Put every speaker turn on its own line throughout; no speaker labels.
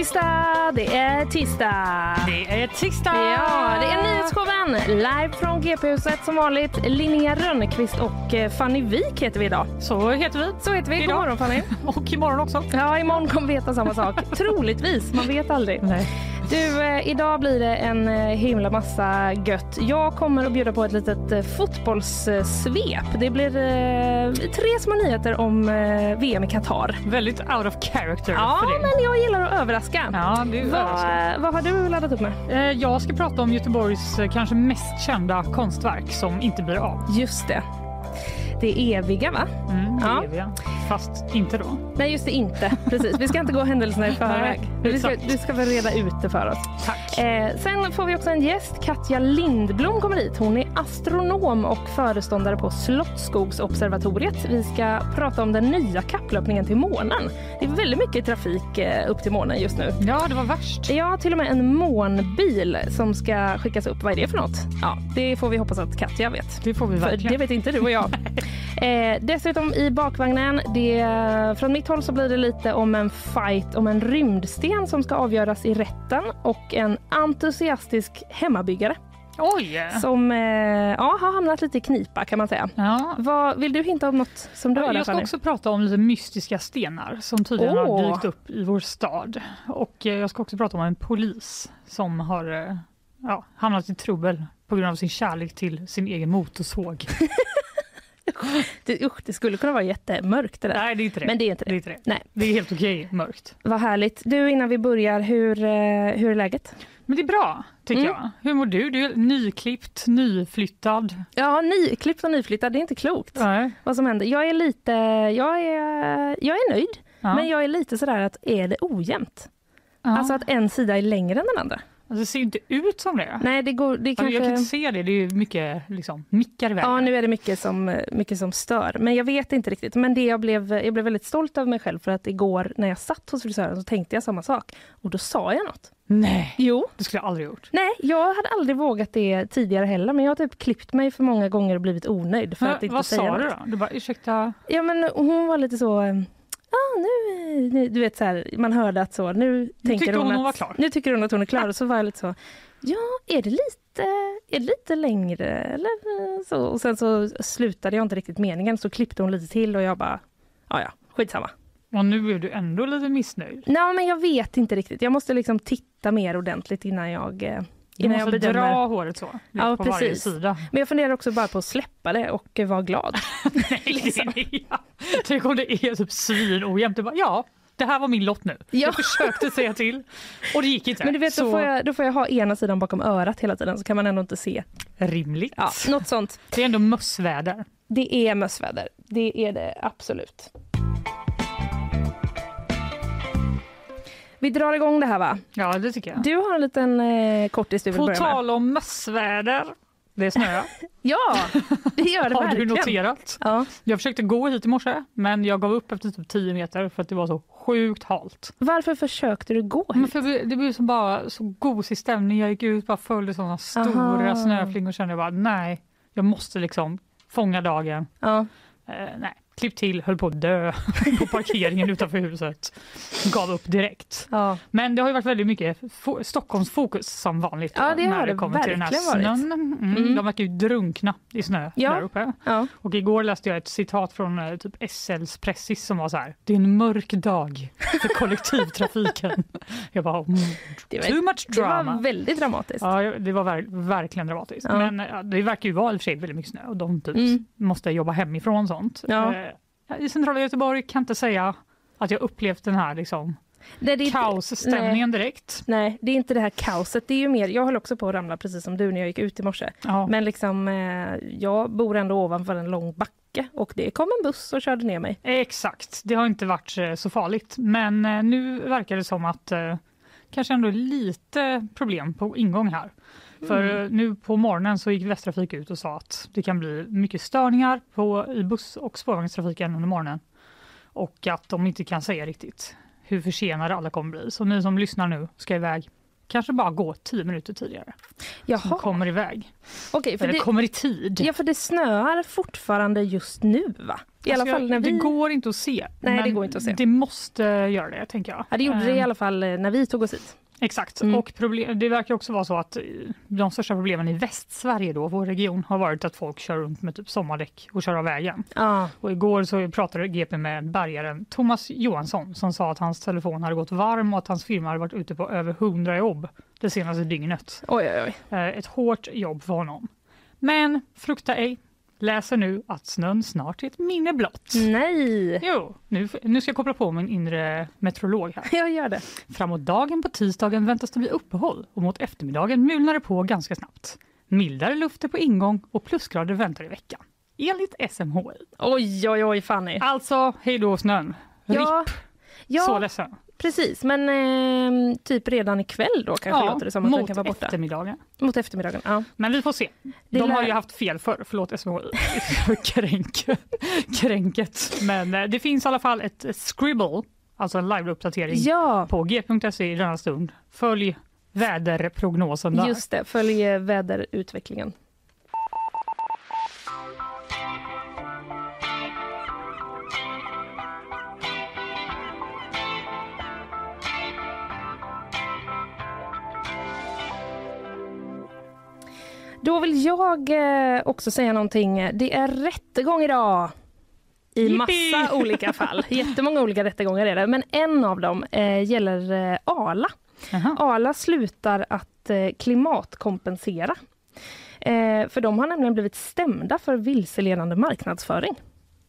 Tisdag, det är tisdag.
Det är tisdag!
Ja, det är nyhetsshowen live från GP-huset som vanligt. Linnea Rönnqvist och eh, Fanny Wik heter vi idag.
Så heter vi.
Så heter vi. God
Idag.
morgon Fanny.
Och imorgon också.
Ja, imorgon kommer vi heta samma sak. Troligtvis, man vet aldrig.
Nej.
Du, eh, idag blir det en eh, himla massa gött. Jag kommer att bjuda på ett litet eh, fotbollssvep. Det blir eh, tre små nyheter om eh, VM i Qatar.
Väldigt out of character
Ja,
för dig.
men jag gillar att överraska.
Ja, är
Vad, vad har du laddat upp med?
Eh, Jag ska prata om Göteborgs eh, kanske mest kända konstverk som inte blir av.
Just det. Det eviga, va?
Mm, det
Ja.
vi. Fast inte då.
Nej, just det inte. Precis. Vi ska inte gå händelserna i förväg.
Nej,
Du ska,
exakt.
du ska väl reda ut det för oss.
Tack.
Eh, sen får vi också en gäst. Katja Lindblom kommer hit. Hon är astronom och föreståndare på Slottsskogsobservatoriet. Vi ska prata om den nya kapplöpningen till månen. Det är väldigt mycket trafik eh, upp till månen just nu.
Ja, det var värst.
Ja, till och med en månbil som ska skickas upp. Vad är det för något? Ja, det får vi hoppas att Katja vet.
Det får vi
För
verkligen.
det vet inte du och jag. eh, dessutom i bakvagnen, det, från mitt håll så blir det lite om en fight om en rymdsten som ska avgöras i rätten och en entusiastisk hemmabyggare
Oj!
som eh, ja, har hamnat lite i knipa kan man säga.
Ja.
Vad, vill du hinta om något som du har där
Jag ska också prata om lite mystiska stenar som tydligen
Åh.
har dykt upp i vår stad. Och eh, jag ska också prata om en polis som har eh, ja, hamnat i trubbel på grund av sin kärlek till sin egen motorsåg.
Det, usch, det skulle kunna vara jättemörkt det där.
Nej, det är inte det.
Men det är inte
det,
det.
är inte det.
Nej.
det är helt okej mörkt.
Vad härligt. Du innan vi börjar, hur, eh, hur är läget?
Men det är bra, tycker
Mm.
jag. Hur mår du? Du är nyklippt, nyflyttad.
Ja, nyklippt och nyflyttad, det är inte klokt.
Nej.
vad som händer. Jag är lite, jag är, jag är nöjd,
Ja.
men jag är lite sådär att är det ojämnt?
Ja.
Alltså att en sida är längre än den andra.
Alltså, det ser ju inte ut som det.
Nej, det går, det kanske...
Jag kan inte se det, det är ju mycket liksom, mickar iväg.
Ja, nu är det mycket som, mycket som stör, men jag vet inte riktigt. Men det jag blev, jag blev väldigt stolt över mig själv för att igår när jag satt hos frisören så tänkte jag samma sak och då sa jag något.
Nej,
Jo,
det skulle jag aldrig gjort.
nej, jag hade aldrig vågat det tidigare heller, men jag har typ klippt mig för många gånger och blivit onöjd för
Men
att inte
vad
säga
sa du
något.
då? Du bara, ursäkta?
Ja, men hon var lite så... Ja, nu, nu... Du vet så här, man hörde att så, nu tänker
tyckte
hon,
hon
att,
hon var klar.
Nu tycker hon att hon är klar och så var jag lite så, ja, är det lite, är det lite längre eller så? Och sen så slutade jag inte riktigt meningen så klippte hon lite till och jag bara, ja ja, skitsamma.
Och nu är du ändå lite missnöjd.
Nej, men jag vet inte riktigt. Jag måste liksom titta mer ordentligt innan jag, eh, innan jag bedömer.
dra håret så,
Ja,
på varje
precis.
sida.
Men jag funderar också bara på att släppa det och vara glad. liksom.
ja. Tänk om det är typ svinojämnt. Ja, det här var min lott nu.
Ja.
Jag försökte säga till och det gick inte.
Men du vet,
så
då får, jag, då får jag ha ena sidan bakom örat hela tiden så kan man ändå inte se.
rimligt.
Ja, något sånt.
Det är ändå mössväder.
Det är mössväder. Det är det absolut. Vi drar igång det här va?
Ja, det tycker jag.
Du har en liten eh, kortis du vill
På
börja med.
tal om mössväder. Det snöar.
Ja, det gör det
Har du noterat?
Ja.
Jag försökte gå hit i morse, men jag gav upp efter typ 10 meter för att det var så sjukt halt.
Varför försökte du gå
Men
hit?
för det blev som bara så gosig stämning. Jag gick ut bara följde sådana stora
Aha.
snöflingor och kände bara nej, jag måste liksom fånga dagen.
Ja.
Eh, nej, klipp till, höll på att dö på parkeringen utanför huset. Gav upp direkt.
Ja.
Men det har ju varit väldigt mycket fo- Stockholmsfokus som vanligt.
Ja, det
när
det
kommer till den här snön. Mm,
Mm.
De verkar ju drunkna i snö
Ja.
där uppe.
ja.
Och igår läste jag ett citat från eh, typ SLs pressis som var så här. Det är en mörk dag för kollektivtrafiken. jag bara, mm,
Det, var,
too much
det
drama.
var väldigt dramatiskt.
Ja, det var ver- verkligen dramatiskt. Men ja, det verkar ju vara i och för sig väldigt mycket snö och de typ
Mm.
måste jobba hemifrån och sånt.
Ja.
I centrala Göteborg kan inte säga att jag upplevt den här liksom,
Nej, det är
kaosstämningen direkt.
Nej, det är inte det här kaoset. Det är ju mer, jag höll också på att ramla precis som du när jag gick ut i morse.
Ja.
Men liksom, eh, jag bor ändå ovanför en lång backe och det kom en buss och körde ner mig.
Exakt, det har inte varit eh, så farligt. Men eh, nu verkar det som att kanske ändå lite problem på ingång här. För eh, nu på morgonen så gick Västtrafik ut och sa att det kan bli mycket störningar på, i buss och spårvagnstrafiken under morgonen. Och att de inte kan säga riktigt hur försenade alla kommer bli. Så ni som lyssnar nu ska iväg kanske bara gå tio minuter tidigare.
Jaha.
Som kommer iväg.
Okej, för
Eller
det,
kommer i tid.
ja, för det snöar fortfarande just nu va? I alla
Alltså,
fall när vi...
Det går inte att se.
Nej, det går inte att se.
Det måste göra det, tänker jag.
Ja, det gjorde det i
Ehm,
alla fall eh, när vi tog oss hit.
Exakt.
Mm.
Och problem, det verkar också vara så att eh, de största problemen i Västsverige, då, vår region, har varit att folk kör runt med typ sommardäck och kör av vägen.
Ja,
Och igår så pratade GP med bärgaren Thomas Johansson som sa att hans telefon hade gått varm och att hans firma hade varit ute på över 100 jobb det senaste dygnet.
oj oj oj.
Eh, Ett hårt jobb för honom. Men frukta ej, läser nu att snön snart är ett minne blott.
Nej,
Jo, nu, nu ska jag koppla på min inre meteorolog här.
jag gör det.
Framåt dagen på tisdagen väntas det bli uppehåll och mot eftermiddagen mulnar det på ganska snabbt. Mildare luft är på ingång och plusgrader väntar i veckan. Enligt SMHI.
Oj oj oj Fanny.
Alltså, hej då snön.
Ja,
RIP. Så
ja
ledsen.
Precis. Men eh, typ redan ikväll då kanske låter det som att den
mot
kan vara borta.
eftermiddagen.
Mot eftermiddagen. Ja.
Men vi får se.
Det
De har
lär-
ju haft fel förr, förlåt SMHI. Kränk, kränket. Men eh, det finns i alla fall ett scribble, alltså en live-uppdatering
ja,
på g.se i denna stund. Följ väderprognosen där.
just det. Följ väderutvecklingen. Då vill jag eh, också säga någonting. Det är rättegång idag. I massa olika fall. Jättemånga olika rättegångar är det. Men en av dem eh, gäller eh, Arla.
Jaha.
Arla slutar att klimatkompensera. För de har nämligen blivit stämda för vilseledande marknadsföring.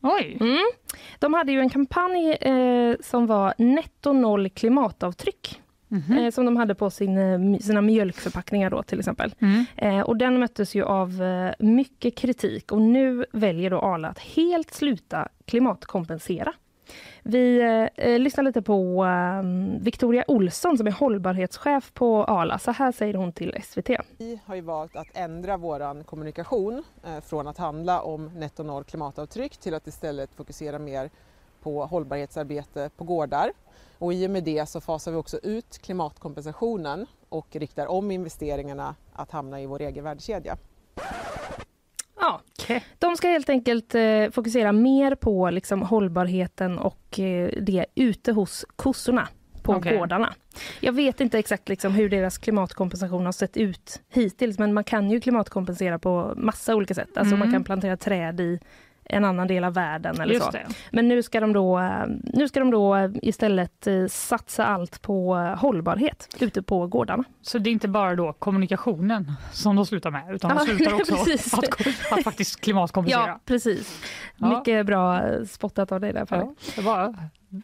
Oj,
Mm. De hade ju en kampanj som var netto noll klimatavtryck.
Mhm.
Eh, som de hade på sin, eh, sina mjölkförpackningar då till exempel.
Mm.
Eh, och den möttes ju av eh, mycket kritik och nu väljer då Arla att helt sluta klimatkompensera. Vi lyssnar lite på eh, Victoria Olsson som är hållbarhetschef på Arla. Så här säger hon till SVT.
Vi har ju valt att ändra vår kommunikation eh, från att handla om netto noll klimatavtryck till att istället fokusera mer på hållbarhetsarbete på gårdar. Och i och med det så fasar vi också ut klimatkompensationen och riktar om investeringarna att hamna i vår egen värdekedja.
Ja, de ska helt enkelt eh, fokusera mer på liksom, hållbarheten och eh, det ute hos kossorna på
Okej.
gårdarna. Jag vet inte exakt liksom, hur deras klimatkompensation har sett ut hittills men man kan ju klimatkompensera på massa olika sätt. Alltså
Mm.
man kan plantera träd i en annan del av världen eller
Just
så.
det.
Men nu ska de då, eh, nu ska de då eh, istället eh, satsa allt på hållbarhet ute på gårdarna.
Så det är inte bara då kommunikationen som de slutar med utan de slutar också att, att faktiskt klimatkompensera.
Ja, precis.
Ja.
Mycket bra spottat av dig där.
Ja, det bara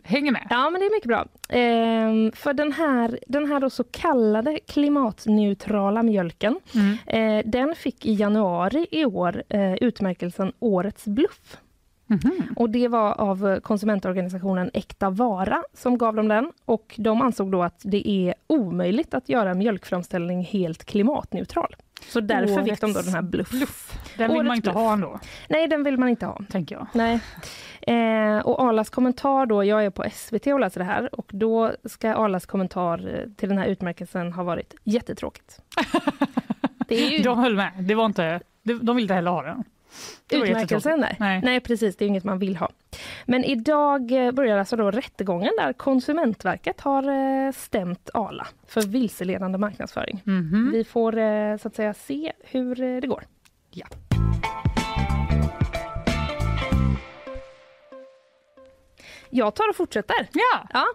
hänger med.
Ja, men det är mycket bra. Ehm, för den här, den här då så kallade klimatneutrala mjölken,
Mm.
eh, den fick i januari i år eh, utmärkelsen Årets bluff.
Mhm.
Och det var av konsumentorganisationen Äkta Vara som gav dem den. Och de ansåg då att det är omöjligt att göra mjölkframställning helt klimatneutral. Så därför fick de då den här bluff.
Bluff. Den vill
Årets
man inte
bluff.
ha ändå,
Nej, den vill man inte ha.
tänker jag.
Nej. Eh, och Arlas kommentar då, jag är på SVT och läser det här och då ska Arlas kommentar eh, till den här utmärkelsen ha varit jättetråkigt. Det är ju
De höll med. Det var inte, de de ville inte heller ha den.
Utmärkelsen där.
Nej.
Nej precis, det är inget man vill ha. Men idag eh, börjar alltså då rättegången där Konsumentverket har eh, stämt Arla för vilseledande marknadsföring.
Mhm.
Vi får eh, så att säga se hur det går.
Ja.
Jag tar och fortsätter.
Ja,
Ja.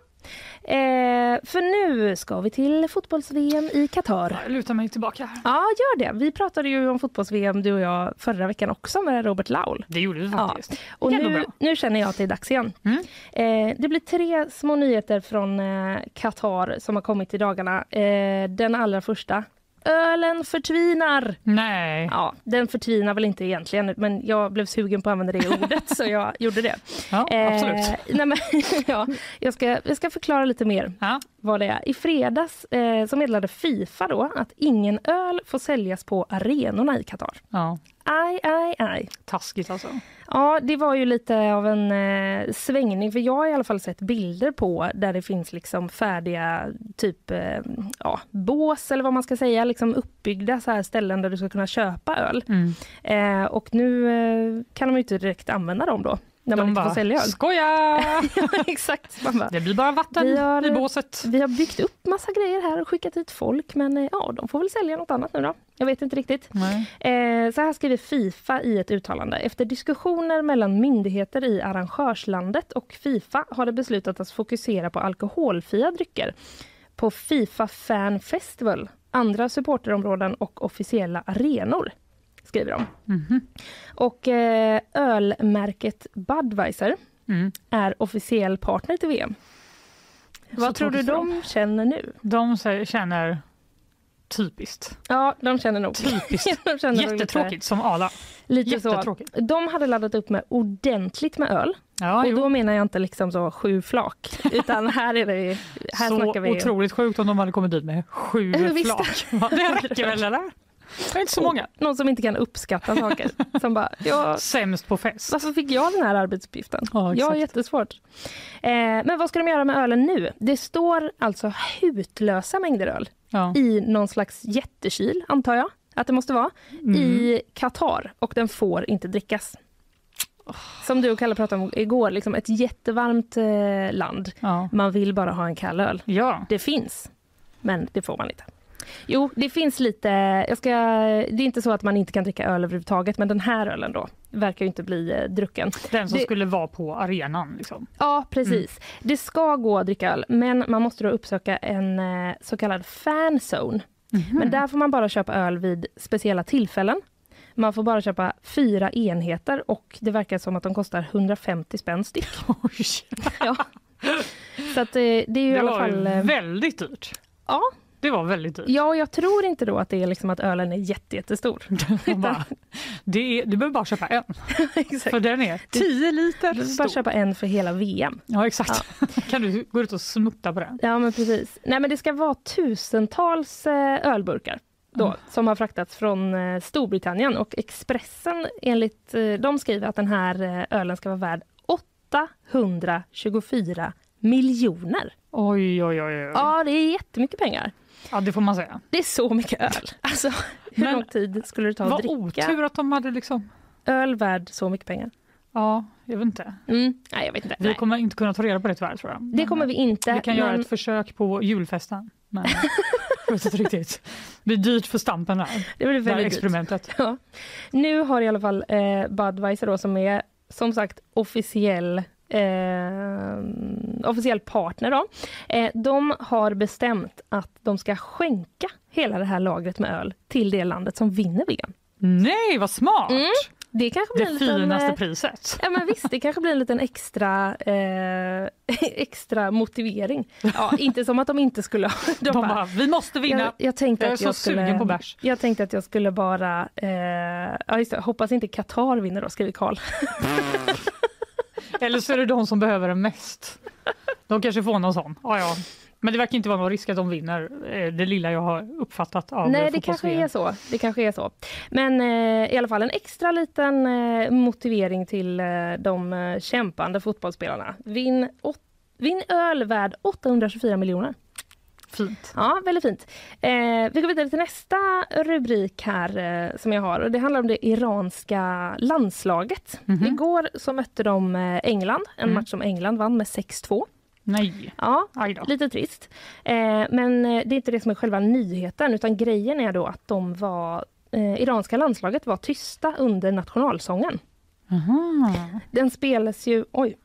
Eh, för nu ska vi till fotbolls-VM i Qatar.
jag lutar mig tillbaka. här.
Ja, gör det. Vi pratade ju om fotbolls-VM du och jag förra veckan också med Robert Laul.
Det gjorde vi
Ja.
faktiskt.
Och
är ändå
nu, nu känner jag att det är dags igen.
Mm.
Eh, det blir tre små nyheter från eh, Qatar som har kommit i dagarna. Eh, den allra första. Ölen förtvinar!
Nej.
Ja, den förtvinar väl inte egentligen, men jag blev sugen på att använda det ordet så jag gjorde det.
Ja, absolut.
Eh, nej men, ja, jag, ska, jag ska förklara lite mer.
Ja.
vad det är. I fredags eh, så meddelade Fifa då att ingen öl får säljas på arenorna i Qatar.
Ja,
Aj, aj, aj.
taskigt alltså.
Ja, det var ju lite av en eh, svängning, för jag har i alla fall sett bilder på där det finns liksom färdiga typ eh, ja, bås eller vad man ska säga, liksom uppbyggda så här ställen där du ska kunna köpa öl.
Mm.
Eh, och nu eh, kan de ju inte direkt använda dem då, när man
De
inte
bara,
får sälja öl.
skoja!
Ja, Exakt. Bara,
Det blir bara vatten
Vi har-
i båset.
vi har byggt upp massa grejer här och skickat hit folk, men eh, ja, de får väl sälja något annat nu då. Jag vet inte riktigt. Eh, så här skriver Fifa i ett uttalande. Efter diskussioner mellan myndigheter i arrangörslandet och Fifa har det beslutat att fokusera på alkoholfria drycker på Fifa Fan Festival, andra supporterområden och officiella arenor, skriver de.
Mhm.
Och eh, ölmärket Budweiser
Mm.
är officiell partner till VM. Vad tror du de känner nu?
De känner typiskt.
Ja, de känner nog.
Typiskt.
de känner nog lite-
Jättetråkigt som Ala.
Lite så.
Jättetråkigt.
De hade laddat upp med ordentligt med öl.
Ja,
Och
jo.
då menar jag inte liksom så sju flak, utan här är det här
så
vi
otroligt sjukt om de hade kommit dit med sju
Visst.
flak. Det räcker väl eller? Det är inte så många.
någon som inte kan uppskatta saker. Som bara, ja,
Sämst på fest.
varför fick jag den här arbetsuppgiften?
Ja,
jag har jättesvårt. Eh, men vad ska de göra med ölen nu? Det står alltså hutlösa mängder öl
Ja.
i någon slags jättekyl, antar jag att det måste vara,
Mm.
i Qatar och den får inte drickas. Som du och Kalle pratade om igår, liksom ett jättevarmt eh, land.
Ja.
Man vill bara ha en kall öl.
ja.
Det finns, men det får man inte. Jo, det finns lite... Jag ska, det är inte så att man inte kan dricka öl överhuvudtaget, men den här ölen då verkar ju inte bli eh, drucken.
Den som
Det-
skulle vara på arenan. Liksom.
Ja, precis. Det ska gå att dricka öl, men man måste då uppsöka en eh, så kallad fanzone. Men där får man bara köpa öl vid speciella tillfällen. Man får bara köpa fyra enheter och det verkar som att de kostar 150 spänn styck. Ja. Så att, eh, det är ju i
det
alla
var
fall... eh,
väldigt dyrt.
Ja,
Det var väldigt dyrt.
Ja, och jag tror inte då att det är liksom att ölen är jätte, jättestor.
Bara, det är, du behöver bara köpa en, för den är 10 liter
Du
stor.
bara köpa en för hela VM.
Ja, exakt. kan du gå ut och smutta på den?
Ja, men precis. Nej, men det ska vara tusentals eh, ölburkar då,
Mm.
som har fraktats från eh, Storbritannien. Och Expressen, enligt eh, de skriver att den här ölen ska vara värd 824 miljoner.
Oj, oj, oj. oj.
Ja, det är jättemycket pengar.
Ja, det får man säga.
Det är så mycket öl. Alltså, hur
Men
lång tid skulle det ta att
Vad
dricka
otur att de hade liksom...
öl värd så mycket pengar?
Ja, jag vet inte.
Mm. Nej, jag vet inte.
Vi
Nej.
kommer inte kunna ta reda på det tyvärr tror jag.
Det
Men,
kommer vi inte.
Vi kan göra
men-
ett försök på julfesten. Men jag vet inte riktigt. Det blir dyrt för stampen här.
Det blir
Det
väldigt dyrt.
experimentet.
Ja. Nu har i alla fall eh, Budweiser då, som är som sagt officiell eh, officiell partner då. Eh, de har bestämt att de ska skänka hela det här lagret med öl till det landet som vinner VM.
Nej, vad smart!
Mm, Det kanske blir
Det
en liten,
finaste
eh,
priset.
Ja men visst, det kanske blir en liten extra, eh, extra motivering. Ja, inte som att de inte skulle ha... De
De
bara,
bara, vi måste vinna.
jag, jag tänkte
Jag är
att
så
jag skulle,
sugen på bärs.
Jag tänkte att jag skulle bara... Eh, ja, just det, hoppas inte Qatar vinner då, skriver Karl.
Eller så är det de som behöver det mest. De kanske får någon sån. Ja, ja. Men det verkar inte vara någon risk att de vinner, eh, det lilla jag har uppfattat av
Nej, det kanske är så. Det kanske är så. Men eh, i alla fall en extra liten eh, motivering till eh, de eh, kämpande fotbollsspelarna. Vinn, åt, vinn öl värd 824 miljoner.
Fint.
Ja, väldigt fint. Eh, vi går vidare till nästa rubrik här eh, som jag har. Och det handlar om det iranska landslaget.
Mhm.
Igår så mötte de eh, England, en
Mm.
match som England vann med 6-2.
Nej,
Ja. Lite trist. Eh, men eh, det är inte det som är själva nyheten utan grejen är då att de var eh, iranska landslaget var tysta under nationalsången.
Aha.
Den spelas ju... Oj.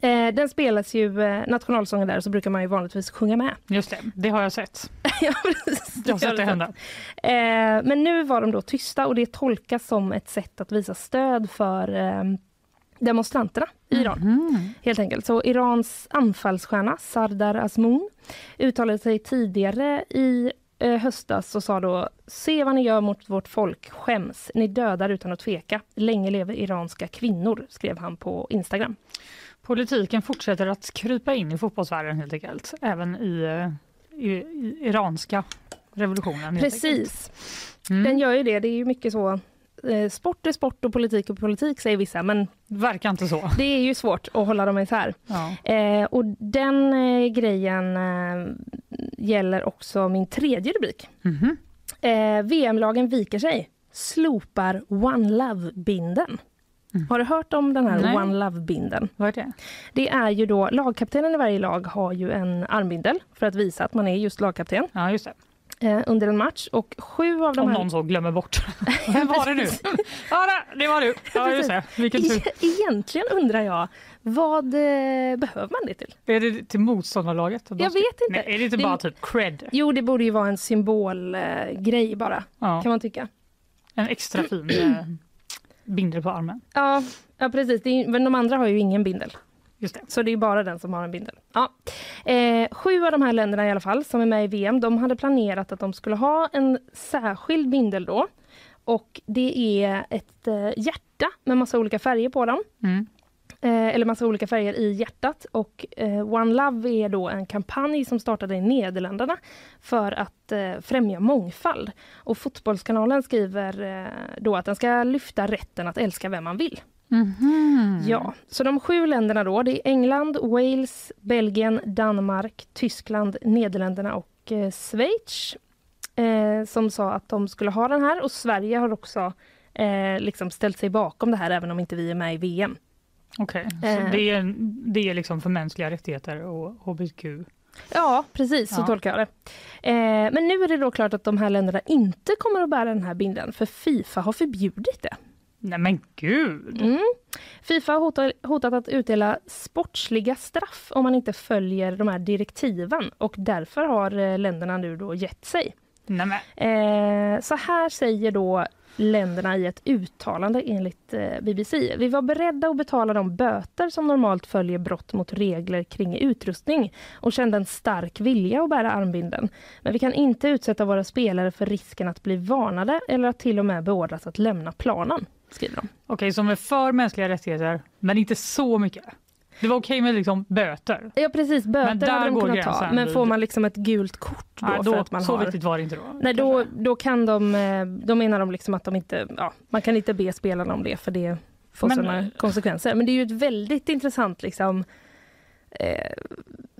Eh, den spelas ju, eh, nationalsången där, så brukar man ju vanligtvis sjunga med.
Just det, det har jag sett.
ja, precis.
Jag har sett det hända.
Eh, men nu var de då tysta och det tolkas som ett sätt att visa stöd för eh, demonstranterna i Iran.
Mhm.
helt enkelt. Så Irans anfallsstjärna Sardar Azmoun uttalade sig tidigare i eh, höstas och sa då Se vad ni gör mot vårt folk, skäms. Ni dödar utan att tveka. Länge lever iranska kvinnor, skrev han på Instagram.
Politiken fortsätter att krypa in i fotbollsvärlden helt enkelt, även i, eh, i, i iranska revolutionen.
Precis.
Mm.
Den gör ju det. Det är ju mycket så. eh, Sport är sport och politik är politik säger vissa, men
Verkar inte så.
det är ju svårt att hålla dem isär.
Ja.
Eh, och den eh, grejen eh, gäller också min tredje rubrik.
Mhm.
Eh, VM-lagen viker sig, slopar One Love-binden. Har du hört om den här
Mm. Nej.
One Love-binden?
Vad är det?
Det är ju då, lagkaptenen i varje lag har ju en armbindel för att visa att man är just lagkapten
Ja, just det.
eh, under en match. Och sju av de
Om
här...
någon så glömmer bort. Vem var det nu? Ja, det- var du. Ja, just det. Vilken tur.
E- Egentligen undrar jag, vad eh, behöver man det till?
Är det till motståndarlaget?
Jag vet inte.
Nej, är det inte
Det-
bara typ cred?
Jo, det borde ju vara en symbolgrej eh, bara,
Ja.
kan man tycka.
En extra fin bindel på armen.
Ja, ja precis. Är, men de andra har ju ingen bindel.
Just det.
Så det är bara den som har en bindel. Ja. Eh, sju av de här länderna i alla fall som är med i VM, de hade planerat att de skulle ha en särskild bindel då. Och det är ett eh, hjärta med massa olika färger på dem.
Mm.
Eh, eller massa olika färger i hjärtat. Och eh, One Love är då en kampanj som startade i Nederländerna för att eh, främja mångfald. Och Fotbollskanalen skriver eh, då att den ska lyfta rätten att älska vem man vill.
Mhm.
Ja, så de sju länderna då, det är England, Wales, Belgien, Danmark, Tyskland, Nederländerna och eh, Schweiz eh, som sa att de skulle ha den här och Sverige har också liksom ställt sig bakom det här även om inte vi är med i VM.
Okej, så
Eh.
det är, det är liksom för mänskliga rättigheter och hbtq.
Ja, precis så
Ja.
tolkar jag det. Eh, men nu är det då klart att de här länderna inte kommer att bära den här bilden för Fifa har förbjudit det.
Nej men gud!
Mm. Fifa har hotat, hotat att utdela sportsliga straff om man inte följer de här direktiven och därför har eh, länderna nu då gett sig.
Nej, men,
Eh, så här säger då länderna i ett uttalande enligt eh, BBC. Vi var beredda att betala de böter som normalt följer brott mot regler kring utrustning och kände en stark vilja att bära armbinden. Men vi kan inte utsätta våra spelare för risken att bli varnade eller att till och med beordras att lämna planen, skriver de.
Okej, som är för mänskliga rättigheter, men inte så mycket. Det var okej med liksom böter.
Ja precis, böter
där
hade de kunnat ta. Men får man liksom ett gult kort då
Nej,
för
då
att man
så
har...
viktigt var det inte då.
Nej, då, då kan de, eh, då menar de liksom att de inte, ja, man kan inte be spelarna om det för det får
Men-
sådana konsekvenser. Men det är ju ett väldigt intressant liksom, eh,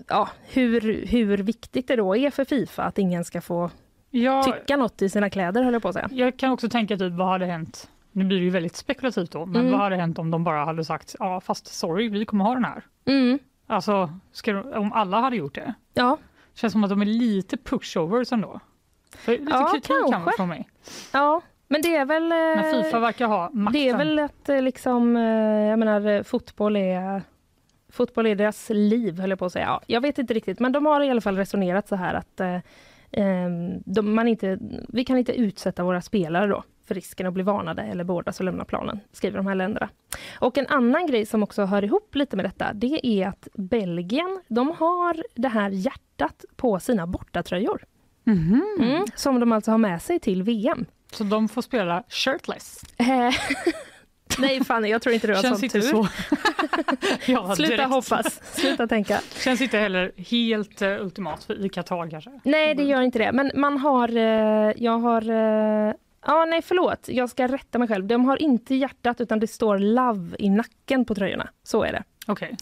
ja, hur, hur viktigt det då är för Fifa att ingen ska få
Ja,
tycka något i sina kläder höll jag på att säga.
jag kan också tänka typ vad hade hänt, nu blir det ju väldigt spekulativt då, men
Mm.
vad hade hänt om de bara hade sagt ja fast sorry vi kommer ha den här.
Mm.
Alltså de, om alla hade gjort det.
Ja,
Känns som att de är lite pushovers ändå. För lite
Ja,
kritik kan
kanske.
från mig.
ja, men det är väl... eh,
Men Fifa verkar ha makten.
Det är väl att eh, liksom, eh, jag menar eh, fotboll är Fotboll är deras liv höll jag på att säga. Ja, jag vet inte riktigt men de har i alla fall resonerat så här att eh, ehm, de, man inte, vi kan inte utsätta våra spelare då för risken att bli varnade eller beordras att lämna planen, skriver de här länderna. Och en annan grej som också hör ihop lite med detta, det är att Belgien, de har det här hjärtat på sina bortatröjor.
Mhm.
Mm, som de alltså har med sig till VM.
Så de får spela shirtless.
Eh, Nej Fanny, jag tror inte du har
Känns
sån tur.
så. ja,
Sluta
direkt.
hoppas, sluta tänka.
Känns inte heller helt uh, ultimat för, i Qatar kanske.
Nej, det gör inte det. Men man har... Eh, jag har... Eh, ja, nej, förlåt. Jag ska rätta mig själv. De har inte hjärtat, utan det står love i nacken på tröjorna. Så är det.
Okej,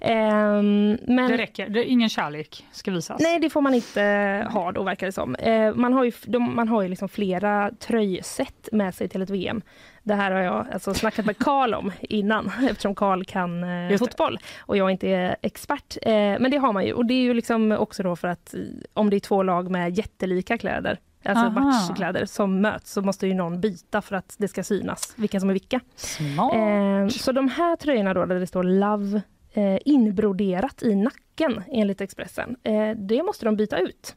Ehm, men...
det räcker. Det är ingen kärlek ska visas.
Nej, det får man inte ha då, verkar det som. Eh, man har ju, de, man har ju liksom flera tröjset med sig till ett VM. Det här har jag alltså snackat med Karl om innan, eftersom Karl kan eh, fotboll och jag inte är expert. Eh, men det har man ju och det är ju liksom också då för att eh, om det är två lag med jättelika kläder, alltså
Aha.
matchkläder som möts så måste ju någon byta för att det ska synas vilka som är vilka. Eh, så de här tröjorna då där det står Love eh, inbroderat i nacken enligt Expressen, eh, det måste de byta ut.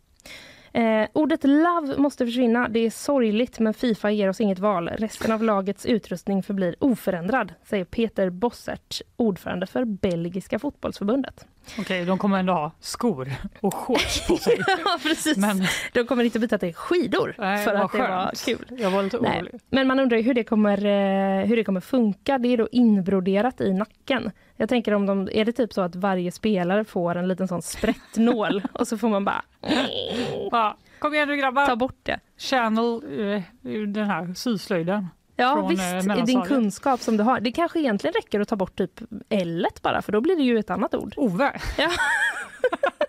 Eh, ordet love måste försvinna. Det är sorgligt men Fifa ger oss inget val. Resten av lagets utrustning förblir oförändrad, säger Peter Bossert, ordförande för Belgiska fotbollsförbundet.
Okej, de kommer ändå ha skor och shorts på sig.
ja, precis.
Men
De kommer inte byta till skidor
nej,
för att det var
skönt.
kul.
Jag var lite orolig.
Men man undrar hur det kommer, eh, hur det kommer funka. Det är då inbroderat i nacken. Jag tänker om de, är det typ så att varje spelare får en liten sån sprättnål och så får man bara
Ja, kom igen nu grabbar!
ta bort det.
Channel eh, den här syslöjden.
Ja
eh,
visst, i din kunskap som du har. Det kanske egentligen räcker att ta bort typ L bara för då blir det ju ett annat ord.
Ove!
Ja.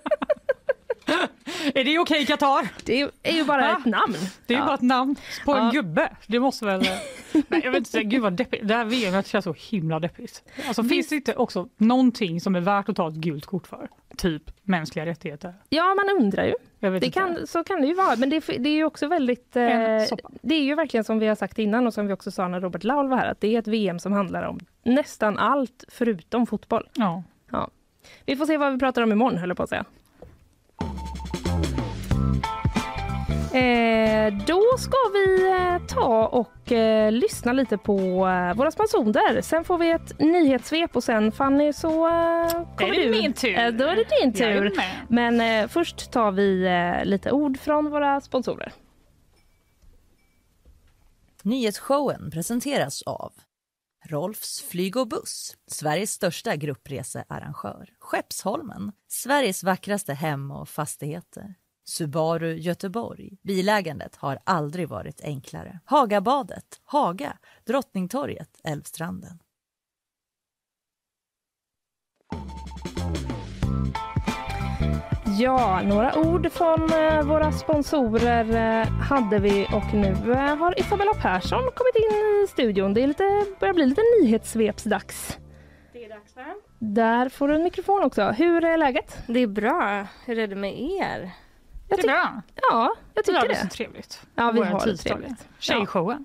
är det okej Qatar?
Det är, ju bara
Va?
ett namn.
Det är ju
Ja.
bara ett namn på en
Ja.
gubbe. Det måste väl... Nej, jag vet inte, gud vad deppigt. Det här VMet känns så himla deppigt. Alltså, finns det inte också någonting som är värt att ta ett gult kort för? Typ mänskliga rättigheter.
Ja, man undrar ju. Det kan, så kan det ju vara, men det, är- det är ju också väldigt... Eh, det är ju verkligen som vi har sagt innan och som vi också sa när Robert Laul var här, att det är ett VM som handlar om nästan allt förutom fotboll.
Ja.
Vi får se vad vi pratar om imorgon, höll jag på att säga. Eh, då ska vi eh, ta och eh, lyssna lite på eh, våra sponsorer. Sen får vi ett nyhetssvep och sen Fanny så eh, kommer
det
du.
min tur?
Eh, då är det din tur. Men eh, först tar vi eh, lite ord från våra sponsorer.
Nyhetsshowen presenteras av Rolfs flyg och buss, Sveriges största gruppresearrangör. Skeppsholmen, Sveriges vackraste hem och fastigheter. Subaru Göteborg. Bilägandet har aldrig varit enklare. Hagabadet, Haga, Drottningtorget, Älvstranden.
Ja, några ord från eh, våra sponsorer eh, hade vi och nu eh, har Isabella Persson kommit in i studion. Det är lite, börjar bli lite nyhetssvepsdags.
Det är dags va?
Där får du en mikrofon också. Hur är läget?
Det är bra. Hur är det med er?
Jag
Det är bra.
ja, jag
Vi har
tycker
det så
det.
trevligt.
Ja, vi har det trevligt.
Tjejshowen.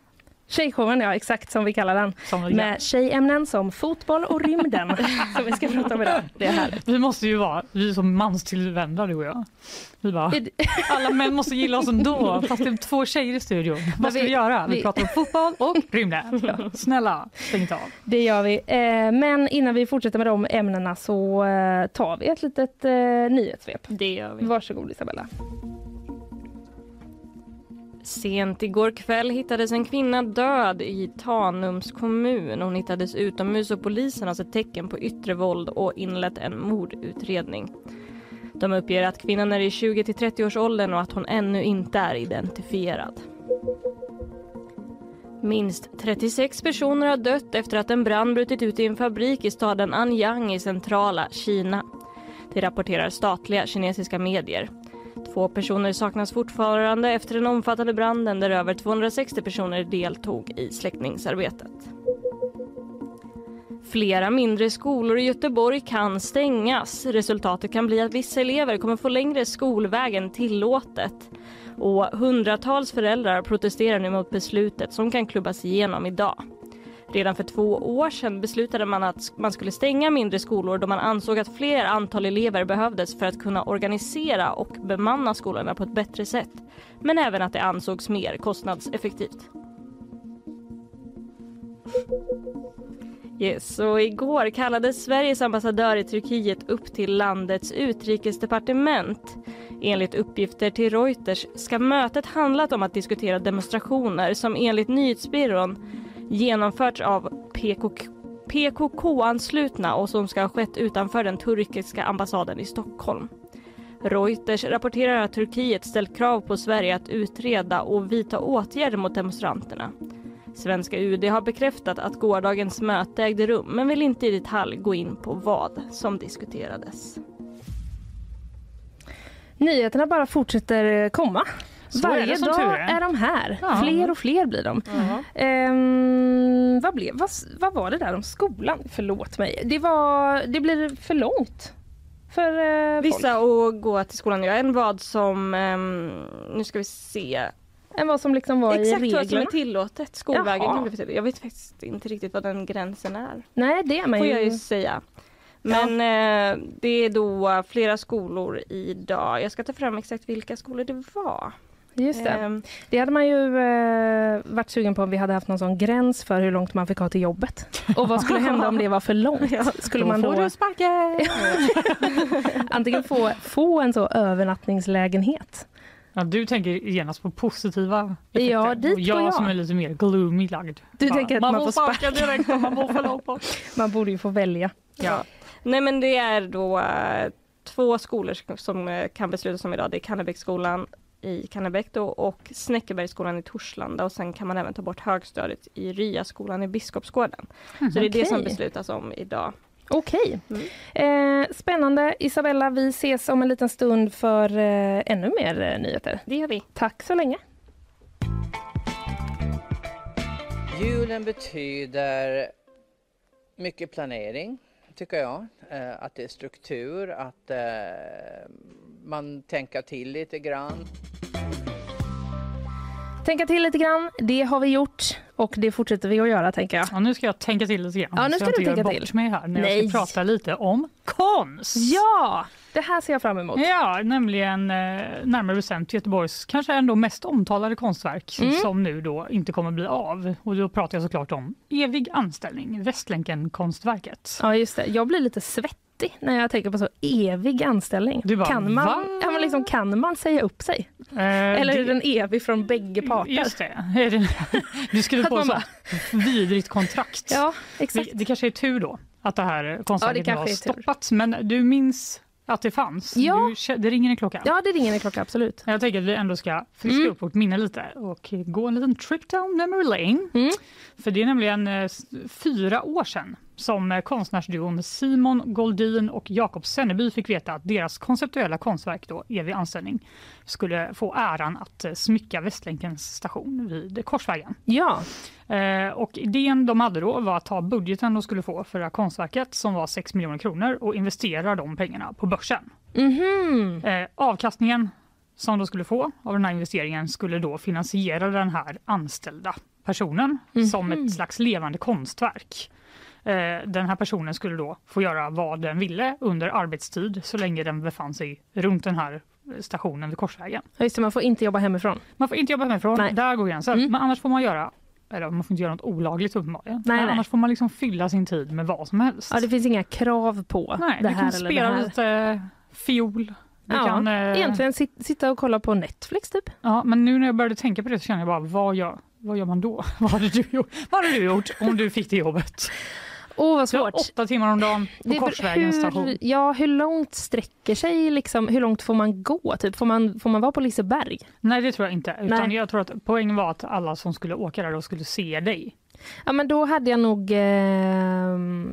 Tjejshowen, ja exakt som vi kallar den.
Som
Med tjejämnen som fotboll och rymden som vi ska prata om idag. Det är härligt.
vi måste ju vara, vi är som manstillvända du och jag. Vi bara, alla män måste gilla oss ändå fast det är två tjejer i studion. Vad ska
vi-
göra? Vi,
vi-
pratar om fotboll och rymden. Snälla, stäng inte av.
Det gör vi. Eh, Men innan vi fortsätter med de ämnena så eh, tar vi ett litet eh, nyhetssvep.
Det gör vi.
Varsågod Isabella.
Sent igår kväll hittades en kvinna död i Tanums kommun. Hon hittades utomhus och polisen har sett tecken på yttre våld och inlett en mordutredning. De uppger att kvinnan är i 20 till 30 års åldern och att hon ännu inte är identifierad. Minst 36 personer har dött efter att en brand brutit ut i en fabrik i staden Anyang i centrala Kina. Det rapporterar statliga kinesiska medier. Två personer saknas fortfarande efter den omfattande branden där över 260 personer deltog i släckningsarbetet. Flera mindre skolor i Göteborg kan stängas. Resultatet kan bli att vissa elever kommer få längre skolväg än tillåtet. Och hundratals föräldrar protesterar nu mot beslutet som kan klubbas igenom idag. Redan för två år sedan beslutade man att man skulle stänga mindre skolor då man ansåg att fler antal elever behövdes för att kunna organisera och bemanna skolorna på ett bättre sätt. Men även att det ansågs mer kostnadseffektivt. Yes, och igår kallades Sveriges ambassadör i Turkiet upp till landets utrikesdepartement. Enligt uppgifter till Reuters ska mötet handlat om att diskutera demonstrationer som enligt nyhetsbyrån genomförts av PKK PKK-anslutna och som ska ha skett utanför den turkiska ambassaden i Stockholm. Reuters rapporterar att Turkiet ställt krav på Sverige att utreda och vidta åtgärder mot demonstranterna. Svenska UD har bekräftat att gårdagens möte ägde rum men vill inte i detalj gå in på vad som diskuterades.
Nyheterna bara fortsätter eh, komma.
Så är
Varje
det som
dag
är.
är de här.
Ja.
Fler och fler blir de. Ehm, vad, blev, vad, vad var det där om skolan? Förlåt mig. Det, var, det blir för långt för eh, folk.
Vissa att gå till skolan, ja. En vad som, ehm, nu ska vi se,
Än vad som liksom var i
exakt vad som
reglerna.
är tillåtet. Skolvägen
Jaha.
för. Jag vet faktiskt inte riktigt vad den gränsen är.
Nej, det är man
får
ju.
jag ju säga. Men eh, det är då flera skolor idag. Jag ska ta fram exakt vilka skolor det var.
Just det.
Ehm,
Det hade man ju eh, varit sugen på om vi hade haft någon sån gräns för hur långt man fick ha till jobbet. Och vad skulle hända om det var för långt? Skulle man då
får du sparken!
antingen få, få en så övernattningslägenhet?
Ja, du tänker genast på positiva effekter.
Ja, dit
och jag,
jag.
som är lite mer gloomy lagd.
Du
Bara,
tänker att man får
sparka direkt om man bor för långt bort.
Man borde ju få välja.
Ja.
Nej men det är då eh, två skolor som eh, kan beslutas om idag. Det är Kannebäcksskolan i Kannebäck då och Snäckebergsskolan i Torslanda och sen kan man även ta bort högstadiet i Ryaskolan i Biskopsgården. Så det är det som beslutas om idag.
Okej.
Mm.
Eh, spännande. Isabella, vi ses om en liten stund för eh, ännu mer eh, nyheter.
Det gör vi.
Tack så länge.
Julen betyder mycket planering, tycker jag. Eh, att det är struktur, att eh, man tänker till lite grann.
Tänka till lite grann. Det har vi gjort och det fortsätter vi att göra tänker jag.
Ja, nu ska jag tänka till lite grann.
Ja, nu
så
ska
jag
du tänka till.
mig här när jag
Nej.
ska prata lite om konst.
Ja, det här ser jag fram emot.
Ja, nämligen eh, närmare bestämt Göteborgs kanske ändå mest omtalade konstverk
Mm.
som nu då inte kommer bli av. Och då pratar jag såklart om Evig anställning, Västlänken-konstverket.
Ja, just det. Jag blir lite svettig när jag tänker på så evig anställning.
Bara,
kan, man,
va?
ja, men liksom, kan man säga upp sig?
Eh,
Eller är
det-
den evig från bägge parter?
Just det. Är det- Du skriver på så vidrigt kontrakt.
Ja,
Det,
exakt.
det kanske är tur då att det här konstverket nu har
är
stoppats. Men du minns att det fanns?
Ja.
Du, det ringer en klocka.
Ja, det ringer en klocka, absolut.
Jag tänker att vi ändå ska friska
Mm.
upp vårt minne lite och gå en liten trip down memory lane.
Mm.
För det är nämligen eh, fyra år sedan som eh, konstnärsduon Simon Goldin och Jakob Senneby fick veta att deras konceptuella konstverk då, Evig anställning, skulle få äran att eh, smycka Västlänkens station vid Korsvägen.
Ja,
Eh, och idén de hade då var att ta budgeten de skulle få för det här konstverket som var 6 miljoner kronor och investera de pengarna på börsen.
mhm.
Eh, avkastningen som de skulle få av den här investeringen skulle då finansiera den här anställda personen som ett slags levande konstverk. Eh, den här personen skulle då få göra vad den ville under arbetstid så länge den befann sig runt den här stationen vid Korsvägen.
Ja, just det, man får inte jobba hemifrån.
Man får inte jobba hemifrån,
Nej.
där går gränsen.
Mm.
Men annars får man göra eller man får inte göra något olagligt uppenbarligen.
Nej, nej.
annars får man liksom fylla sin tid med vad som helst.
Ja, det finns inga krav på
nej,
det här
kan
eller
spela
det här.
lite fiol. Du
Ja,
kan, eh,
Egentligen sit, sitta och kolla på Netflix typ.
Ja, men nu när jag började tänka på det så känner jag bara, vad gör, vad gör man då? vad, hade du gjort? vad hade du gjort om du fick det jobbet?
Åh, vad svårt.
åtta timmar om dagen på
Det
Korsvägens
hur,
station.
ja, hur långt sträcker sig, liksom, hur långt får man gå? Typ? Får, man, får man vara på Liseberg?
Nej, det tror jag inte. Utan
Nej.
jag tror att poängen var att alla som skulle åka där då skulle se dig.
Ja, men då hade jag nog... Eh,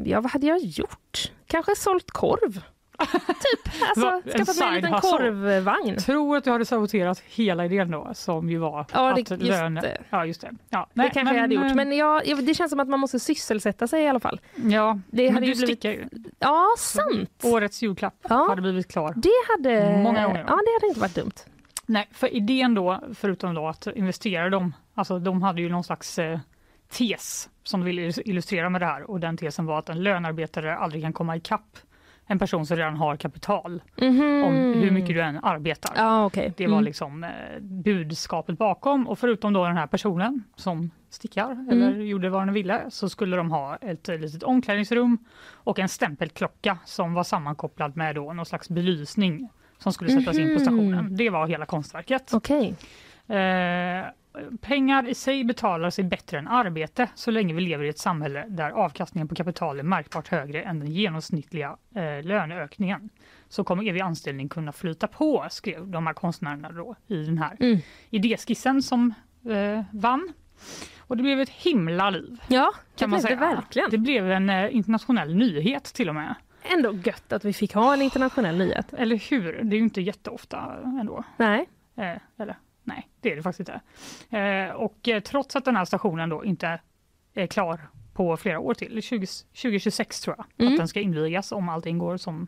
ja, vad hade jag gjort? Kanske sålt korv? typ. Alltså, skaffat mig en liten
hustle.
korvvagn.
Tror att du hade saboterat hela idén då, som ju var
Ja, det-
att
just
lön...
det.
Ja, just det. Ja,
det kanske jag hade gjort.
eh,
Men jag, det känns som att man måste sysselsätta sig i alla fall.
ja,
det
men
hade
du
ju blivit-
stickar ju.
Ja, sant.
Årets julklapp
Ja.
hade blivit klar.
Det hade,
Många gånger.
ja, det hade inte varit dumt.
Nej, för idén då, förutom då att investera dem, alltså de hade ju någon slags eh, tes som de ville illustrera med det här och den tesen var att en lönarbetare aldrig kan komma ikapp en person som redan har kapital
Mhm.
om hur mycket du än arbetar.
Ja, okej.
Det var
Mm.
liksom eh, budskapet bakom och förutom då den här personen som stickar eller gjorde vad den ville så skulle de ha ett litet omklädningsrum och en stämpelklocka som var sammankopplad med då någon slags belysning som skulle sättas in på stationen. Det var hela konstverket.
Okej.
Eh, pengar i sig betalar sig bättre än arbete så länge vi lever i ett samhälle där avkastningen på kapital är märkbart högre än den genomsnittliga eh, löneökningen. Så kommer evig anställning kunna flyta på, skrev de här konstnärerna då i den här
Mm.
idéskissen som eh, vann. Och det blev ett himla liv.
Ja, det
Kan man
blev det
säga.
verkligen.
Det blev en eh, internationell nyhet till och med.
Ändå gött att vi fick ha en internationell nyhet.
Eller hur? Det är ju inte jätteofta ändå.
Nej.
Eh, eller nej, det är det faktiskt inte. Eh, och eh, trots att den här stationen då inte är klar på flera år till, 20, 2026 tror jag,
Mm.
att den ska invigas om allting går som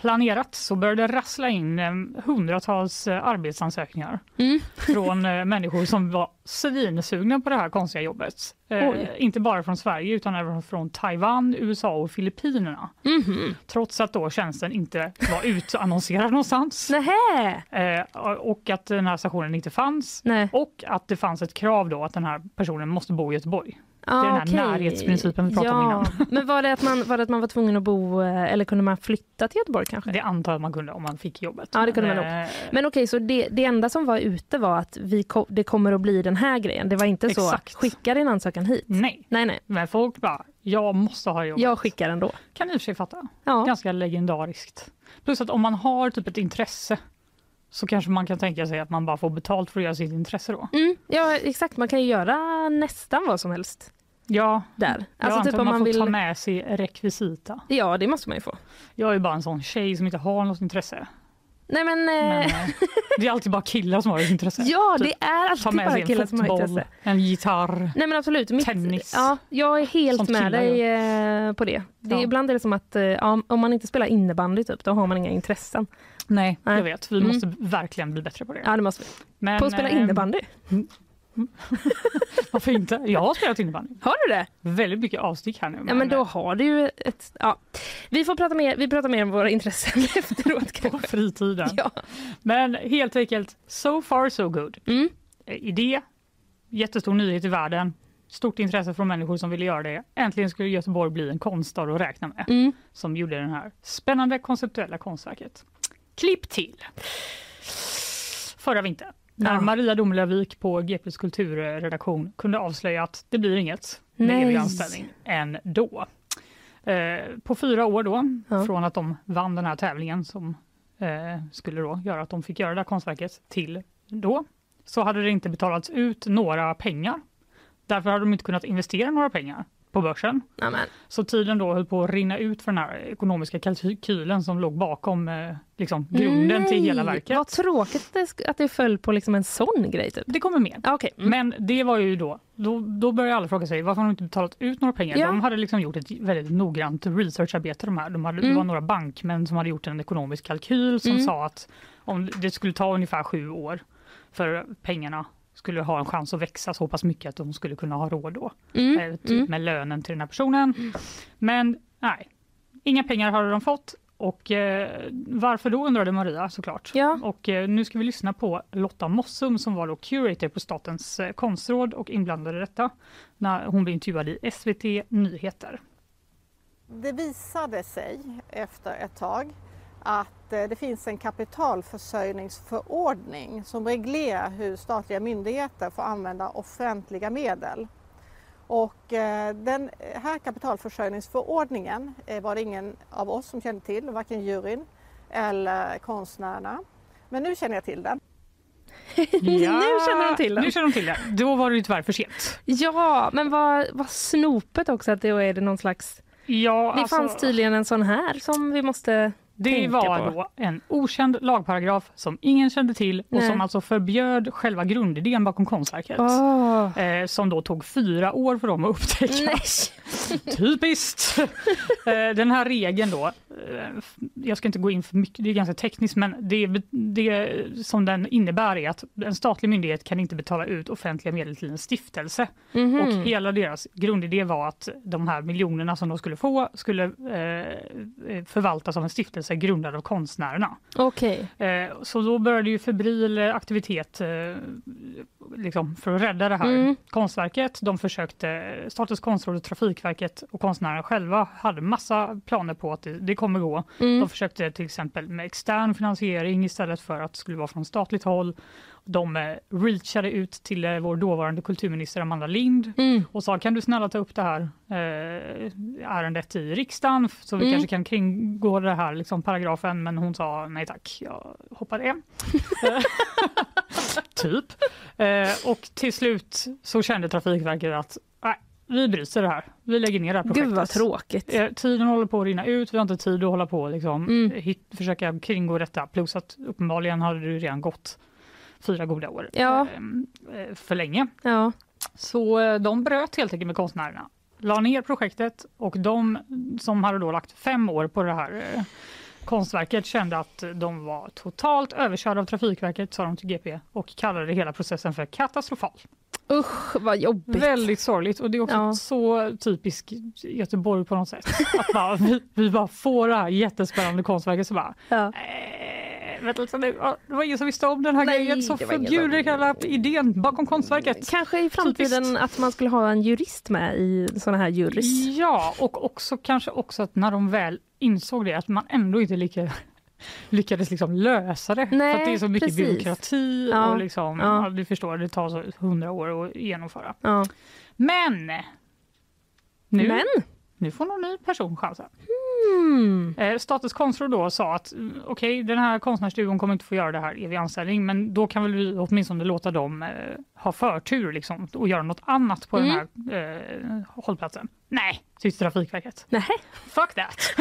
planerat, så börjar det rassla in eh, hundratals eh, arbetsansökningar
Mm.
från eh, människor som var svinsugna på det här konstiga jobbet. Eh, inte bara från Sverige utan även från Taiwan, USA och Filippinerna.
Mhm.
Trots att då tjänsten inte var utannonserad någonstans. Eh, och att den här stationen inte fanns.
Nej.
Och att det fanns ett krav då att den här personen måste bo i Göteborg. Det är den här
okej.
närhetsprincipen vi pratade
ja.
om innan.
Men var det, att man, var det att man var tvungen att bo, eh, eller kunde man flytta till Göteborg kanske?
Det antar jag man kunde om man fick jobbet.
Ja, det kunde man nog.
Eh,
Men okej, så det, det enda som var ute var att vi ko- det kommer att bli den här grejen. Det var inte
Exakt.
så, skicka din ansökan hit.
Nej,
Nej, nej,
men folk bara, jag måste ha jobbet.
jag skickar ändå.
Kan i och för sig fatta.
Ja.
Ganska legendariskt. Plus att om man har typ ett intresse så kanske man kan tänka sig att man bara får betalt för att göra sitt intresse då.
Mm, ja, exakt. Man kan ju göra nästan vad som helst
Ja,
där.
jag
Alltså
antar
typ om
man,
man
får
vill...
ta med sig rekvisita.
Ja, det måste man ju få.
Jag är bara en sån tjej som inte har något intresse.
Nej men,
Men,
eh,
eh, det är alltid bara killar som har ett intresse.
ja
typ,
det är alltid bara
en
killar som har intresse.
en gitarr.
Nej men absolut. Mitt,
Tennis.
Ja, jag är helt
Sånt
med dig eh, på det. det är,
Ja.
Ibland är det som att eh, ja, om man inte spelar innebandy typ, då har man inga intressen.
Nej,
Nej.
jag vet. Vi
Mm.
måste verkligen bli bättre på det.
Ja det måste vi.
Men,
På att spela
eh,
innebandy.
Varför inte? Jag har spelat innebandy.
Har du det?
Väldigt mycket avstick här nu.
Ja men då har du ju ett... Ja. Vi får prata mer, vi pratar mer om våra intressen efteråt
på fritiden.
Ja.
Men helt enkelt, so far so good.
Mm.
Eh, Idé, jättestor nyhet i världen, stort intresse från människor som ville göra det. Äntligen skulle Göteborg bli en konststad att räkna med,
Mm.
som gjorde det här spännande konceptuella konstverket. Klipp till förra vintern när
Ja.
Maria Domelövik på GPs kulturredaktion kunde avslöja att det blir inget med evig anställning ändå. Eh, på fyra år då,
Ja.
från att de vann den här tävlingen som eh, skulle då göra att de fick göra det här konstverket till då, så hade det inte betalats ut några pengar. Därför hade de inte kunnat investera några pengar på börsen.
Ja, men.
Så tiden då höll på att rinna ut för den här ekonomiska kalkylen som låg bakom eh, liksom, grunden till hela
Nej,
verket.
Vad tråkigt att det, det föll på liksom en sån grej typ.
Det kommer.
Ja, Okej. Mm.
Men det var ju då, då, då började alla fråga sig varför har de inte betalat ut några pengar?
Ja.
De hade liksom gjort ett väldigt noggrant researcharbete de här. De hade, Det
Mm.
var några bankmän som hade gjort en ekonomisk kalkyl som
Mm.
sa att om det skulle ta ungefär sju år för pengarna skulle ha en chans att växa så pass mycket att de skulle kunna ha råd då,
Mm.
eh, typ
Mm.
med lönen till den här personen. Men nej, inga pengar hade de fått. Och eh, varför då undrade Maria såklart.
Ja.
Och eh, nu ska vi lyssna på Lotta Mossum som var då curator på Statens eh, konstråd och inblandad i detta när hon blev intervjuad i SVT Nyheter.
Det visade sig efter ett tag att eh, det finns en kapitalförsörjningsförordning som reglerar hur statliga myndigheter får använda offentliga medel. Och eh, den här kapitalförsörjningsförordningen eh, var det ingen av oss som kände till, varken juryn eller konstnärerna. Men nu känner jag till den.
Nu känner de till den.
Nu känner de till det. Då var det ju tyvärr för sent.
Ja, men vad, vad snopet också att det är det någon slags...
Ja,
Det
alltså,
fanns tydligen en sån här som vi måste
Det var
på.
då en okänd lagparagraf som ingen kände till och
Nej.
som alltså förbjöd själva grundidén bakom konstverket.
Åh.
Eh, som då tog fyra år för dem att upptäcka. Typiskt! Eh, Den här regeln då, jag ska inte gå in för mycket, det är ganska tekniskt, men det, det som den innebär är att en statlig myndighet kan inte betala ut offentliga medel till en stiftelse.
Mhm.
Och hela deras grundidé var att de här miljonerna som de skulle få skulle eh, förvaltas av en stiftelse grundad av konstnärerna.
Okej.
Eh, så då började ju febril eh, aktivitet eh, liksom för att rädda det här
Mm.
konstverket. De försökte, Statens konstråd Trafikverket och konstnärerna själva hade massa planer på att det, det kommer gå.
Mm.
De försökte till exempel med extern finansiering istället för att det skulle vara från statligt håll. De eh, reachade ut till eh, vår dåvarande kulturminister Amanda Lind
Mm.
och sa kan du snälla ta upp det här eh, ärendet i riksdagen så vi
Mm.
kanske kan kringgå det här liksom, paragrafen men hon sa nej tack, jag hoppar det. typ. Eh, och till slut så kände Trafikverket att vi bryter det här. Vi lägger ner det här projektet.
Gud vad tråkigt.
Eh, Tiden håller på att rinna ut, vi har inte tid att hålla på och liksom,
Mm.
hit, försöka kringgå detta. Plus att uppenbarligen hade det redan gått fyra goda år
Ja.
eh, eh, för länge.
Ja.
Så eh, de bröt helt enkelt med konstnärerna, la ner projektet och de som hade då lagt fem år på det här konstverket kände att de var totalt överkörda av Trafikverket, sa de till GP och kallade hela processen för katastrofal.
Usch vad jobbigt.
Väldigt sorgligt och det är också
Ja.
så typiskt Göteborg på något sätt. Att bara, vi, vi bara får det här jättespännande konstverket så bara
Ja.
eh, Det var ingen som visste om den här
Nej,
grejen
ingen
förbjuder
som-
hela idén bakom konstverket.
Kanske i framtiden
Typiskt.
att man skulle ha en jurist med i såna här jurys.
Ja, och också kanske också att när de väl insåg det att man ändå inte lika, lyckades liksom lösa det.
Nej,
för att det är så mycket
precis.
byråkrati
Ja,
och liksom,
ja.
du förstår, det tar så hundra år att genomföra.
Ja.
Men! Nu,
Men,
nu får någon ny person chansen.
Hmm,
Eh, Statens konstråd då sa att mm, okej, den här konstnärsduon kommer inte få göra det här evig anställning, men då kan väl vi åtminstone låta dem eh, ha förtur liksom, och göra något annat på
Mm.
den här eh, hållplatsen. Nej, tyckte Trafikverket.
nej.
Fuck that!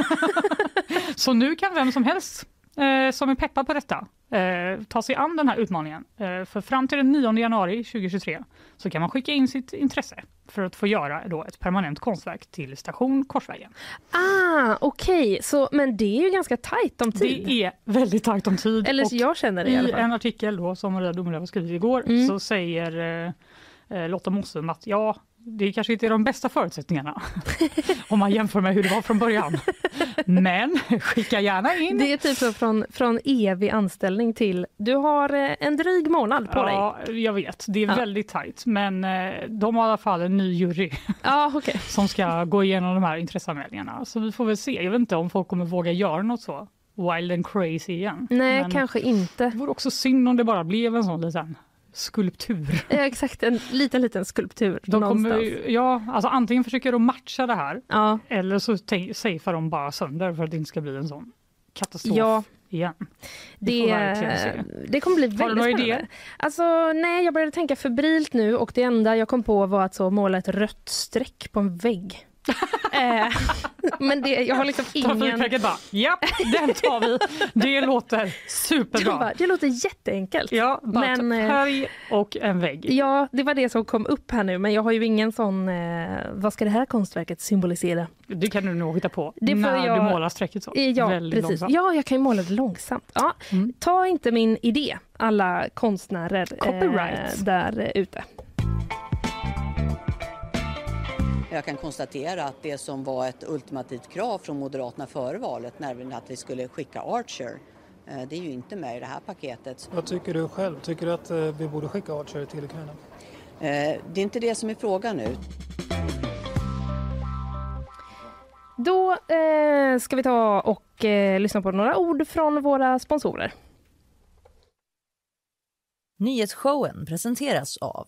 Så nu kan vem som helst eh, som är peppad på detta eh, ta sig an den här utmaningen. Eh, för fram till den 9 januari 2023 så kan man skicka in sitt intresse för att få göra då ett permanent konstverk till station Korsvägen.
Ah, okej. Så Men det är ju ganska tajt om tid.
Det är väldigt tajt om tid.
Eller
och
jag känner det i
I en artikel då, som Maria Domelöv har skrivit igår
Mm.
så säger eh, eh, Lotta Mossum att ja, det kanske inte är de bästa förutsättningarna om man jämför med hur det var från början. Men skicka gärna in.
Det är typ så från, från evig anställning till du har eh, en dryg månad på dig.
Ja, jag vet. Det är
Ja.
väldigt tajt. Men eh, de har i alla fall en ny jury
Ja, okej.
som ska gå igenom de här intresseanmälningarna. Så vi får väl se. Jag vet inte om folk kommer våga göra något så wild and crazy igen.
Nej,
Men
kanske inte.
Det vore också synd om det bara blev en sån liten skulptur.
Ja, exakt, en liten, liten skulptur
De
någonstans.
kommer, ja, alltså antingen försöker de matcha det här
Ja,
eller så safear de bara sönder för att det inte ska bli en sån katastrof
Ja.
igen.
det,
se.
det kommer bli
Har du
väldigt
några
spännande.
idéer?
Alltså, nej, jag började tänka febrilt nu och det enda jag kom på var att så måla ett rött streck på en vägg. Eh, men det, jag har liksom ingen...
Trafikverket bara, ja, den tar vi. Det låter superbra.
bara, det låter jätteenkelt.
Ja, bara
Men, eh,
färg och en vägg.
Ja, det var det som kom upp här nu, men jag har ju ingen sån... Eh, vad ska det här konstverket symbolisera?
Det kan du nog hitta på
Det
när
jag-
du målar strecket så.
Eh, Ja,
Väldigt
precis.
långsamt.
Ja, jag kan ju måla det långsamt. Ja,
Mm.
Ta inte min idé, alla konstnärer eh, där ute.
Jag kan konstatera att det som var ett ultimativt krav från Moderaterna före valet, nämligen att vi skulle skicka Archer, eh, det är ju inte med i det här paketet.
Vad tycker du själv? Tycker du att eh, vi borde skicka Archer till Ukraina?
Eh, Det är inte det som är frågan nu.
Då eh, ska vi ta och eh, lyssna på några ord från våra sponsorer.
Nyhetsshowen presenteras av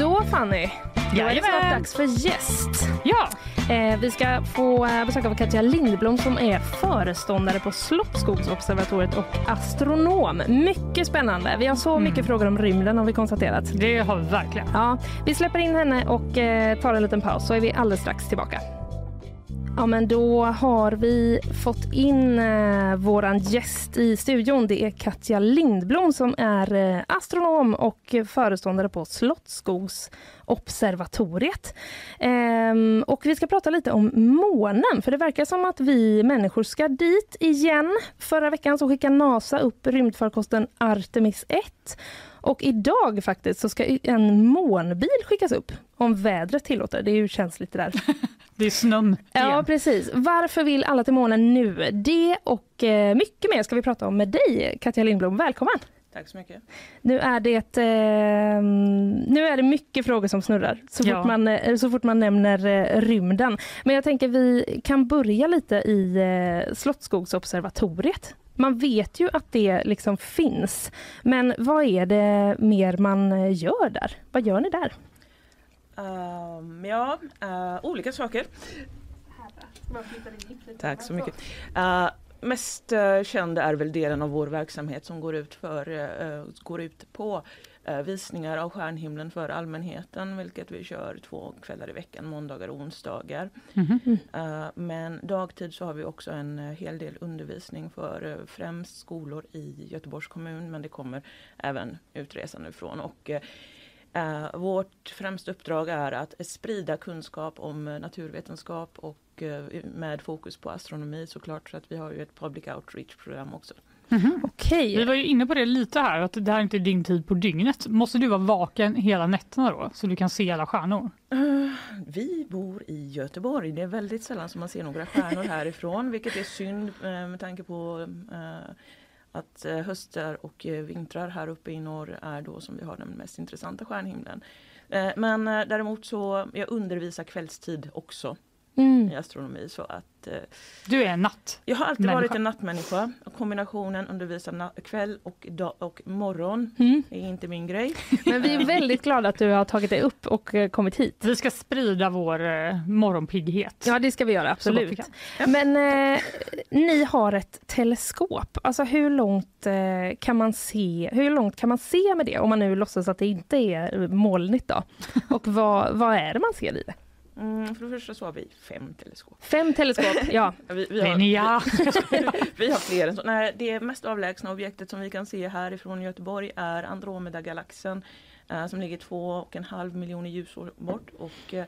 Då Fanny, då är det snart dags för gäst.
Ja,
Eh, vi ska få eh, besök av Katja Lindblom som är föreståndare på Slottsskogsobservatoriet och astronom. Mycket spännande. Vi har så mycket frågor om rymden har vi konstaterat.
det har vi verkligen.
Ja, vi släpper in henne och eh, tar en liten paus så är vi alldeles strax tillbaka. Ja, men då har vi fått in eh, vår gäst i studion. Det är Katja Lindblom som är eh, astronom och föreståndare på Slottsskogsobservatoriet. Ehm, och vi ska prata lite om månen, för det verkar som att vi människor ska dit igen. Förra veckan så skickade NASA upp rymdfarkosten Artemis 1 och idag faktiskt så ska en månbil skickas upp om vädret tillåter. Det är ju känsligt det där.
Det är snön
Ja,
igen.
precis. Varför vill alla till månen nu? Det och eh, mycket mer ska vi prata om med dig, Katja Lindblom. Välkommen!
Tack så mycket.
Nu är det, eh, nu är det mycket frågor som snurrar så fort,
Ja.
man, eh, så fort man nämner eh, rymden. Men jag tänker vi kan börja lite i eh, Slottsskogsobservatoriet. Man vet ju att det liksom finns. Men vad är det mer man gör där? Vad gör ni där?
Ehm, ja, eh, olika saker. Tack så mycket. Eh, mest uh, kända är väl delen av vår verksamhet som går ut, för, går ut på visningar av stjärnhimlen för allmänheten, vilket vi kör två kvällar i veckan, måndagar och onsdagar.
Mhm.
Eh, men dagtid så har vi också en hel del undervisning för främst skolor i Göteborgs kommun, men det kommer även utresande ifrån. Och, eh, Eh, vårt främsta uppdrag är att sprida kunskap om eh, naturvetenskap och och med fokus på astronomi såklart. Så att vi har ju ett public outreach-program också.
Mm-hmm. Okej. Vi var ju inne på det lite här, att det här inte är din tid på dygnet. Måste du vara vaken hela nätterna då, så du kan se alla stjärnor? Uh,
vi bor i Göteborg. Det är väldigt sällan som man ser några stjärnor härifrån, vilket är synd uh, med tanke på uh, att eh, höstar och eh, vintrar här uppe i norr är då som vi har den mest intressanta stjärnhimlen. Eh, men däremot så jag undervisar kvällstid också mm. i astronomi. Så att, eh,
du är en natt?
Jag har alltid människa. varit en nattmänniska. Kombinationen undervisa kväll och, dag och morgon mm. är inte min grej.
Men vi är väldigt glada att du har tagit dig upp och eh, kommit hit.
Vi ska sprida vår eh, morgonpigghet.
Ja det ska vi göra, absolut. Vi Men eh, ni har ett teleskop. Alltså hur långt eh, kan man se, hur långt kan man se med det om man nu låtsas att det inte är molnigt då? Och vad, vad är det man ser i det?
Mm, för det första så har vi fem teleskop.
Fem teleskop, ja.
vi, vi, har,
ja.
vi har fler än så. Nej, det mest avlägsna objektet som vi kan se härifrån Göteborg är Andromeda-galaxen eh, som ligger två och en halv miljoner ljusår bort. Och, eh,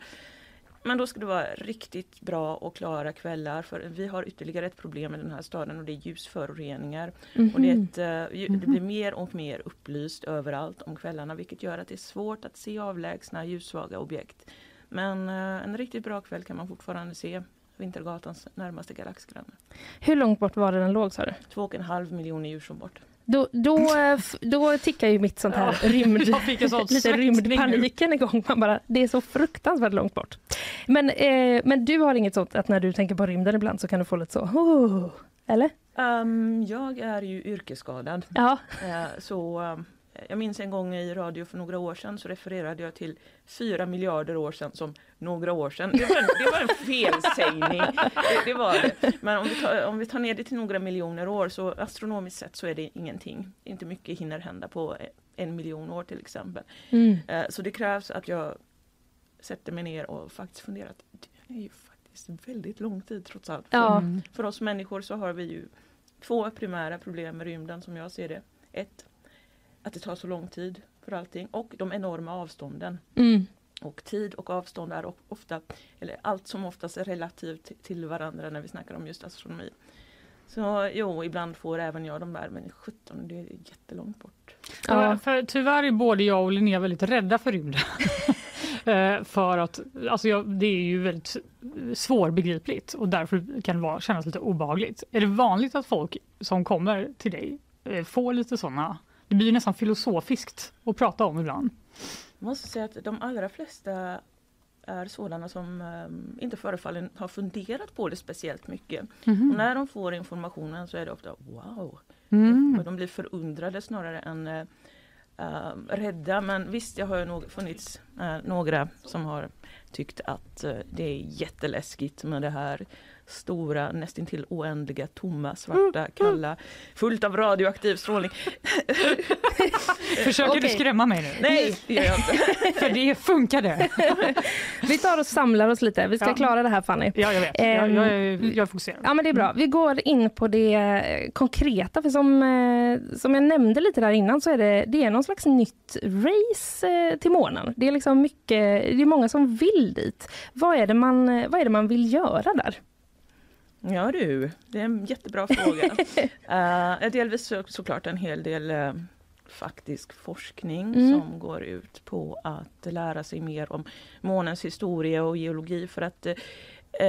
men då ska det vara riktigt bra och klara kvällar för vi har ytterligare ett problem i den här staden och det är ljusföroreningar. Mm -hmm. och det, ett, eh, det, blir mer och mer upplyst överallt om kvällarna vilket gör att det är svårt att se avlägsna ljussvaga objekt. Men eh, en riktigt bra kväll kan man fortfarande se Vintergatans närmaste galaxgranne.
Hur långt bort var det den låg sa du?
Två och en halv miljoner ljusår bort.
Då, då, eh, då tickar ju mitt sånt här ja, rymd, lite rymdpaniken igång. Man bara, det är så fruktansvärt långt bort. Men, eh, men du har inget sånt att när du tänker på rymden ibland så kan du få lite så, oh, eller?
Um, jag är ju yrkesskadad.
Ja.
Uh, så um, jag minns en gång i radio för några år sedan så refererade jag till fyra miljarder år sedan som några år sedan. Det var en, det var en felsägning. Det, det, var det. Men om vi, tar, om vi tar ner det till några miljoner år så astronomiskt sett så är det ingenting. Inte mycket hinner hända på en miljon år till exempel. Mm. Eh, så det krävs att jag sätter mig ner och faktiskt funderar. Det är ju faktiskt väldigt lång tid trots allt. Ja. För, för oss människor så har vi ju två primära problem med rymden som jag ser det. Ett, att det tar så lång tid för allting och de enorma avstånden. Mm. Och tid och avstånd är ofta, eller allt som oftast är relativt till varandra när vi snackar om just astronomi. Så jo, ibland får även jag de där, men 17, det är jättelångt bort.
Ja, för tyvärr är både jag och Linnea väldigt rädda för rymden. Eh, för att alltså jag, det är ju väldigt svårbegripligt och därför kan det vara, kännas lite obehagligt. Är det vanligt att folk som kommer till dig eh, får lite sådana det blir nästan filosofiskt att prata om ibland.
Jag måste säga att de allra flesta är sådana som um, inte förefaller ha funderat på det speciellt mycket. Mm. Och när de får informationen så är det ofta wow. Mm. Och de blir förundrade snarare än uh, uh, rädda. Men visst, det har ju nog funnits uh, några som har tyckt att det är jätteläskigt med det här stora, nästintill oändliga, tomma, svarta, mm. kalla, fullt av radioaktiv strålning.
Försöker okay. du skrämma mig nu?
Nej, det gör jag inte.
För det funkade.
vi tar och samlar oss lite. Vi ska ja. klara det här Fanny.
Ja, jag vet. jag, jag, jag, ehm, fokuserad.
Ja, men det är bra. Vi går in på det konkreta. För som, eh, som jag nämnde lite där innan så är det, det är någon slags nytt race eh, till månen. Det är liksom mycket, det är många som vill dit. Vad är det man, vad är det man vill göra där?
Ja du, det är en jättebra fråga. uh, delvis så, såklart en hel del uh, faktisk forskning mm. som går ut på att lära sig mer om månens historia och geologi för att uh,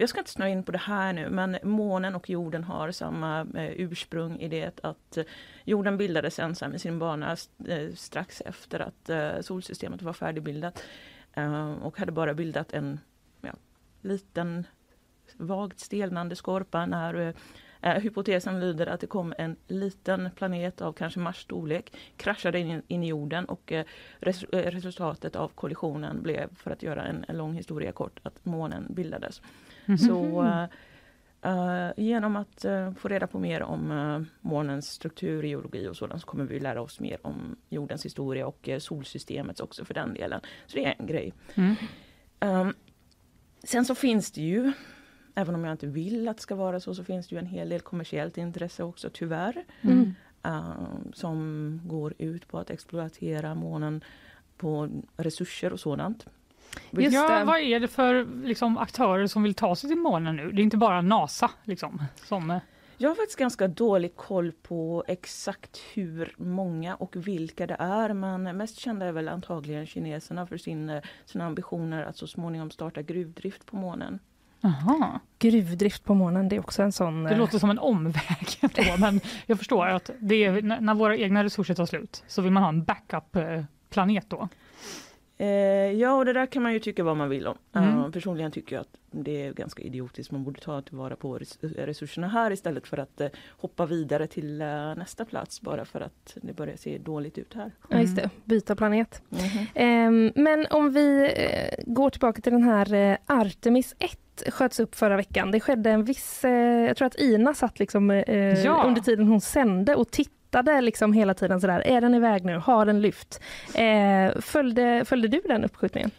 jag ska inte snöa in på det här nu men månen och jorden har samma ursprung i det att jorden bildades ensam i sin bana strax efter att solsystemet var färdigbildat och hade bara bildat en ja, liten vagt stelnande skorpa när eh, hypotesen lyder att det kom en liten planet av kanske Mars storlek, kraschade in, in i jorden och eh, res, eh, resultatet av kollisionen blev, för att göra en, en lång historia kort, att månen bildades. Mm -hmm. Så Uh, genom att få reda på mer om månens struktur, geologi och sådant så kommer vi lära oss mer om jordens historia och solsystemets också för den delen. Så det är en grej. Mm. Um, sen så finns det ju Även om jag inte vill att det ska vara så, så finns det ju en hel del kommersiellt intresse också tyvärr. Mm. Uh, som går ut på att exploatera månen på resurser och sådant.
Just ja, det. Vad är det för liksom, aktörer som vill ta sig till månen nu? Det är inte bara NASA liksom, som eh,
jag har faktiskt ganska dålig koll på exakt hur många och vilka det är men mest kända är väl antagligen kineserna för sin, eh, sina ambitioner att så småningom starta gruvdrift på månen.
Aha. Gruvdrift på månen, det är också en sån...
Det eh, låter som en omväg, då, men jag förstår att det är, när våra egna resurser tar slut så vill man ha en backup-planet då.
Eh, ja, och det där kan man ju tycka vad man vill om. Mm. Uh, personligen tycker jag att det är ganska idiotiskt. Man borde ta tillvara på resurserna här istället för att uh, hoppa vidare till uh, nästa plats bara för att det börjar se dåligt ut här. Mm.
Ja, just det. Byta planet. Mm. men om vi går tillbaka till den här Artemis 1 sköts upp förra veckan. Det skedde en viss, jag tror att Ina satt liksom ja. under tiden hon sände och tittade tittade liksom hela tiden sådär, är den iväg nu? Har den lyft? Eh, följde, följde du den uppskjutningen?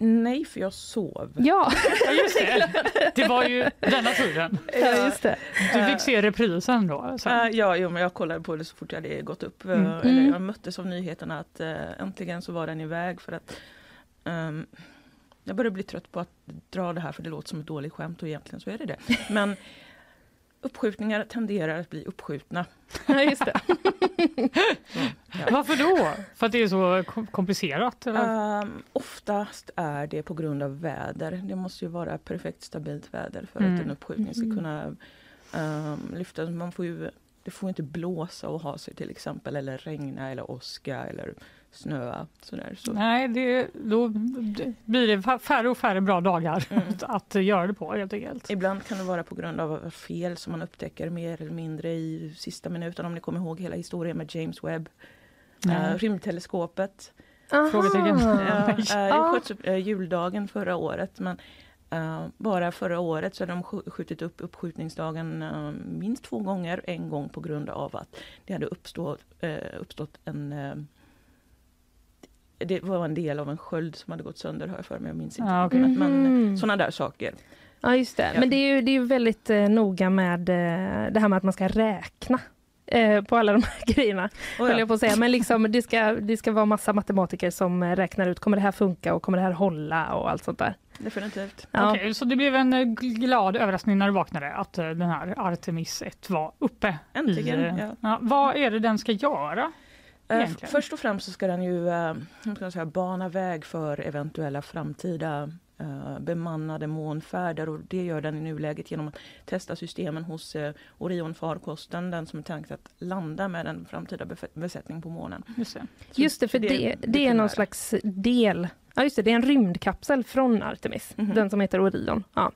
Nej, för jag sov.
Ja,
ja just det. Det var ju denna tiden.
Ja, just det.
Du fick se reprisen då?
Sen. Uh, ja, jo, men jag kollade på det så fort jag hade gått upp. Mm. Eller jag möttes av nyheterna att uh, äntligen så var den iväg för att um, jag börjar bli trött på att dra det här för det låter som ett dåligt skämt och egentligen så är det det. Men uppskjutningar tenderar att bli uppskjutna.
Ja, just det.
ja. Varför då? För att det är så komplicerat?
Um, oftast är det på grund av väder. Det måste ju vara perfekt stabilt väder för mm. att en uppskjutning ska mm. kunna um, lyfta. Man får ju, det får inte blåsa och ha sig till exempel eller regna eller åska eller snöa. Sådär, så.
Nej, det, då blir det färre och färre bra dagar mm. att göra det på helt enkelt.
Ibland kan det vara på grund av fel som man upptäcker mer eller mindre i sista minuten. Om ni kommer ihåg hela historien med James Webb. Uh, rymdteleskopet.
Frågetecken.
Ja, uh, det sköts upp uh, juldagen förra året. Men bara förra året så har de skjutit upp uppskjutningsdagen minst två gånger. En gång på grund av att det hade uppstått, uppstått en det var en del av en sköld som hade gått sönder, har jag för mig. Jag minns inte. Ah, okay. Men, men mm. sådana där saker.
Ja, just det. Ja. Men det är ju, det är väldigt eh, noga med eh, det här med att man ska räkna eh, på alla de här grejerna. Oh, ja. jag på att säga. Men liksom, det, ska, det ska vara massa matematiker som eh, räknar ut, kommer det här funka och kommer det här hålla och allt sånt där.
Definitivt.
Ja. Okej, så det blev en eh, glad överraskning när du vaknade att eh, den här Artemis 1 var uppe?
Äntligen, i,
ja. ja. Vad är det den ska göra?
Uh, först och främst så ska den ju uh, ska säga, bana väg för eventuella framtida uh, bemannade månfärder och det gör den i nuläget genom att testa systemen hos Orion-farkosten, den som är tänkt att landa med en framtida besättning på månen.
Just det, just det för det, det, det är någon slags del Ja just det, det är en rymdkapsel från Artemis, mm -hmm. den som heter Orion. Ja,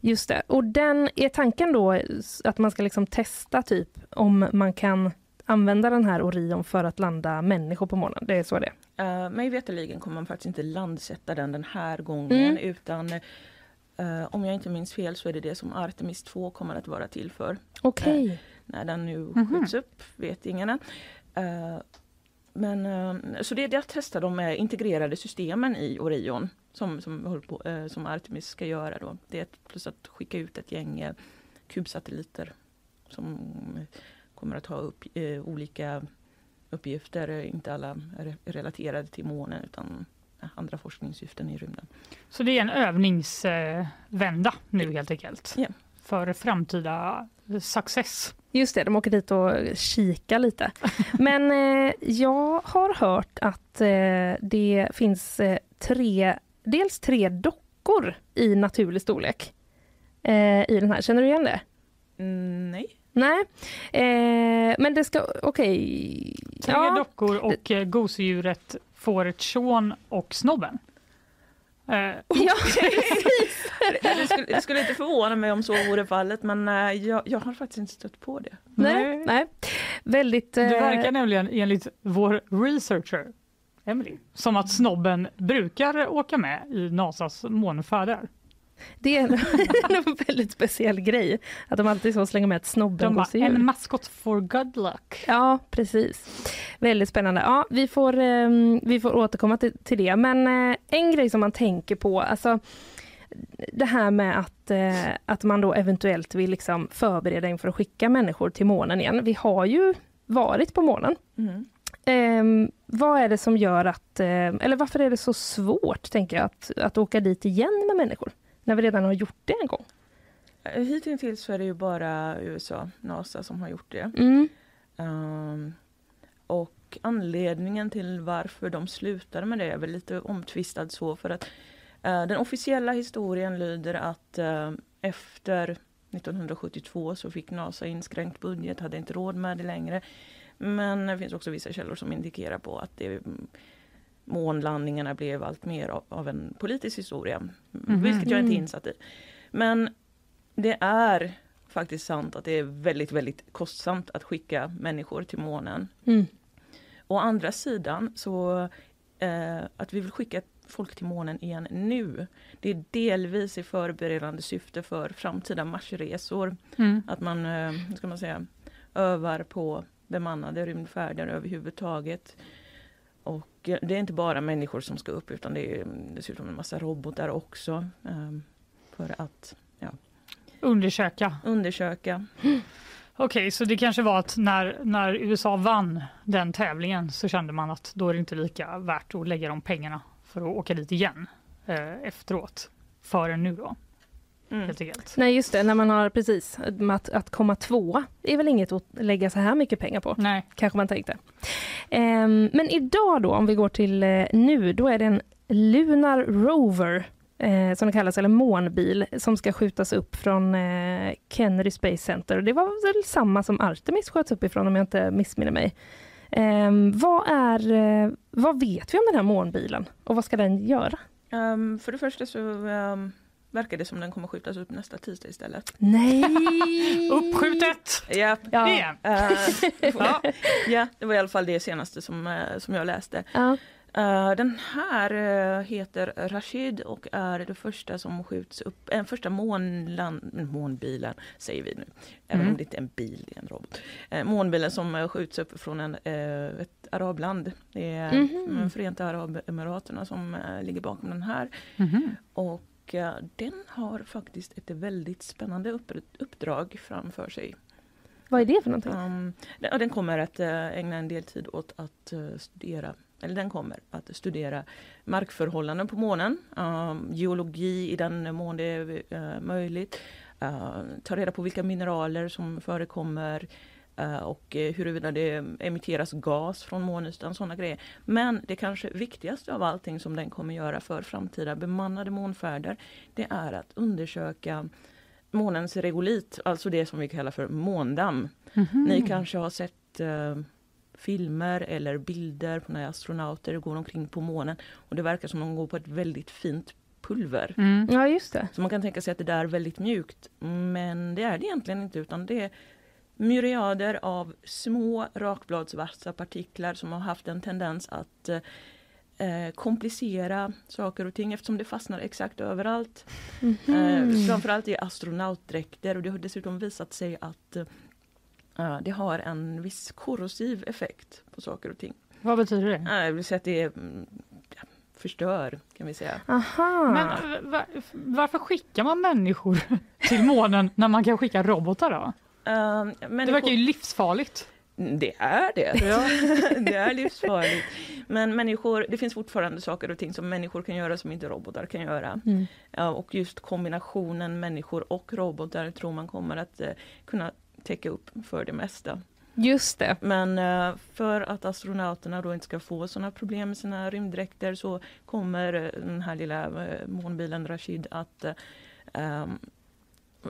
just det. Och den, är tanken då att man ska liksom testa typ om man kan använda den här Orion för att landa människor på månen? Det är så det
är? Uh, mig veterligen kommer man faktiskt inte landsätta den den här gången mm. utan uh, om jag inte minns fel så är det det som Artemis 2 kommer att vara till för.
Okej. Okay. Uh,
när den nu mm -hmm. skjuts upp vet ingen än. Uh, men, så det är det att testa de integrerade systemen i Orion som, som, på, som Artemis ska göra. Då. Det är plus att skicka ut ett gäng kubsatelliter som kommer att ha upp, eh, olika uppgifter, inte alla relaterade till månen utan andra forskningssyften i rymden.
Så det är en övningsvända eh, nu helt enkelt?
Yeah.
För framtida success?
Just det, de åker dit och kikar lite. Men eh, jag har hört att eh, det finns eh, tre, dels tre dockor i naturlig storlek eh, i den här. Känner du igen det?
Mm, nej.
Nej, eh, men det ska, okej. Okay.
Tre ja. dockor och eh, gosedjuret fåret Sean och snobben.
Eh. Ja, precis.
det, skulle, det skulle inte förvåna mig om så vore fallet men eh, jag, jag har faktiskt inte stött på det.
Nej, nej. Väldigt...
Eh... Det verkar nämligen enligt vår researcher Emily som att snobben brukar åka med i Nasas månfärder.
Det är en, en väldigt speciell grej. Att de alltid så slänger med ett snobbengosedjur.
En maskot for good luck.
Ja, precis. Väldigt spännande. Ja, vi får, um, vi får återkomma till, till det. Men uh, en grej som man tänker på, alltså det här med att, uh, att man då eventuellt vill liksom förbereda inför att skicka människor till månen igen. Vi har ju varit på månen. Mm. Um, vad är det som gör att, uh, eller varför är det så svårt, tänker jag, att, att åka dit igen med människor? När vi redan har gjort det en gång.
Eh, hittills så är det ju bara USA, NASA, som har gjort det.
Mm.
Um, och anledningen till varför de slutade med det är väl lite omtvistad så för att uh, den officiella historien lyder att uh, efter 1972 så fick NASA inskränkt budget, hade inte råd med det längre. Men det finns också vissa källor som indikerar på att det, månlandningarna blev allt mer av, av en politisk historia. Mm. Vilket jag inte är insatt i. Men det är faktiskt sant att det är väldigt, väldigt kostsamt att skicka människor till månen.
Mm.
Å andra sidan så eh, att vi vill skicka folk till månen igen nu. Det är delvis i förberedande syfte för framtida Marsresor.
Mm.
Att man, eh, ska man säga, övar på bemannade rymdfärder överhuvudtaget. Och eh, det är inte bara människor som ska upp utan det är dessutom en massa robotar också. Eh, för att ja,
undersöka.
undersöka.
Okej, okay, så det kanske var att när, när USA vann den tävlingen så kände man att då är det inte lika värt att lägga de pengarna för att åka dit igen eh, efteråt förrän nu då.
Mm. Nej just det, när man har precis, att, att komma tvåa är väl inget att lägga så här mycket pengar på.
Nej.
Kanske man tänkte. Um, men idag då, om vi går till uh, nu, då är det en Lunar Rover eh, som det kallas, eller månbil, som ska skjutas upp från eh, Kennedy Space Center. Det var väl samma som Artemis sköts upp ifrån om jag inte missminner mig. Eh, vad, är, eh, vad vet vi om den här månbilen och vad ska den göra?
Um, för det första så um, verkar det som den kommer skjutas upp nästa tisdag istället.
Nej!
Uppskjutet!
Ja.
Ja. Igen.
Uh, ja. ja, det var i alla fall det senaste som, uh, som jag läste.
Ja.
Uh, den här uh, heter Rashid och är det första som skjuts upp, den uh, första månland, månbilen säger vi nu, även mm. om det inte är en bil, det är en robot. Uh, månbilen som skjuts upp från en, ett arabland. Det är mm -hmm. Förenta Arabemiraterna som ligger bakom den här.
Mm -hmm.
Och den har faktiskt ett väldigt spännande upp, uppdrag framför sig.
Vad är det för någonting?
Um, den, den kommer att ägna en del tid åt att studera eller den kommer att studera markförhållanden på månen, uh, geologi i den mån det är uh, möjligt, uh, ta reda på vilka mineraler som förekommer och huruvida det emitteras gas från månytan, sådana grejer. Men det kanske viktigaste av allting som den kommer göra för framtida bemannade månfärder, det är att undersöka månens regolit, alltså det som vi kallar för måndamm.
Mm -hmm.
Ni kanske har sett filmer eller bilder på när astronauter går omkring på månen och det verkar som att de går på ett väldigt fint pulver.
Mm. Ja just det.
Så man kan tänka sig att det där är väldigt mjukt men det är det egentligen inte utan det är myriader av små rakbladsvassa partiklar som har haft en tendens att eh, komplicera saker och ting eftersom det fastnar exakt överallt.
Mm -hmm.
eh, framförallt i astronautdräkter och det har dessutom visat sig att det har en viss korrosiv effekt på saker och ting.
Vad betyder det?
Jag vill säga att det mm, ja, förstör kan vi säga.
Aha.
Men var, varför skickar man människor till månen när man kan skicka robotar då?
Människor...
Det verkar ju livsfarligt.
Det är det.
Ja.
det är livsfarligt. Men människor, det finns fortfarande saker och ting som människor kan göra som inte robotar kan göra.
Mm.
och just kombinationen människor och robotar tror man kommer att uh, kunna täcka upp för det mesta.
Just det.
Men uh, för att astronauterna då inte ska få sådana problem med sina rymddräkter så kommer uh, den här lilla månbilen Rashid att um,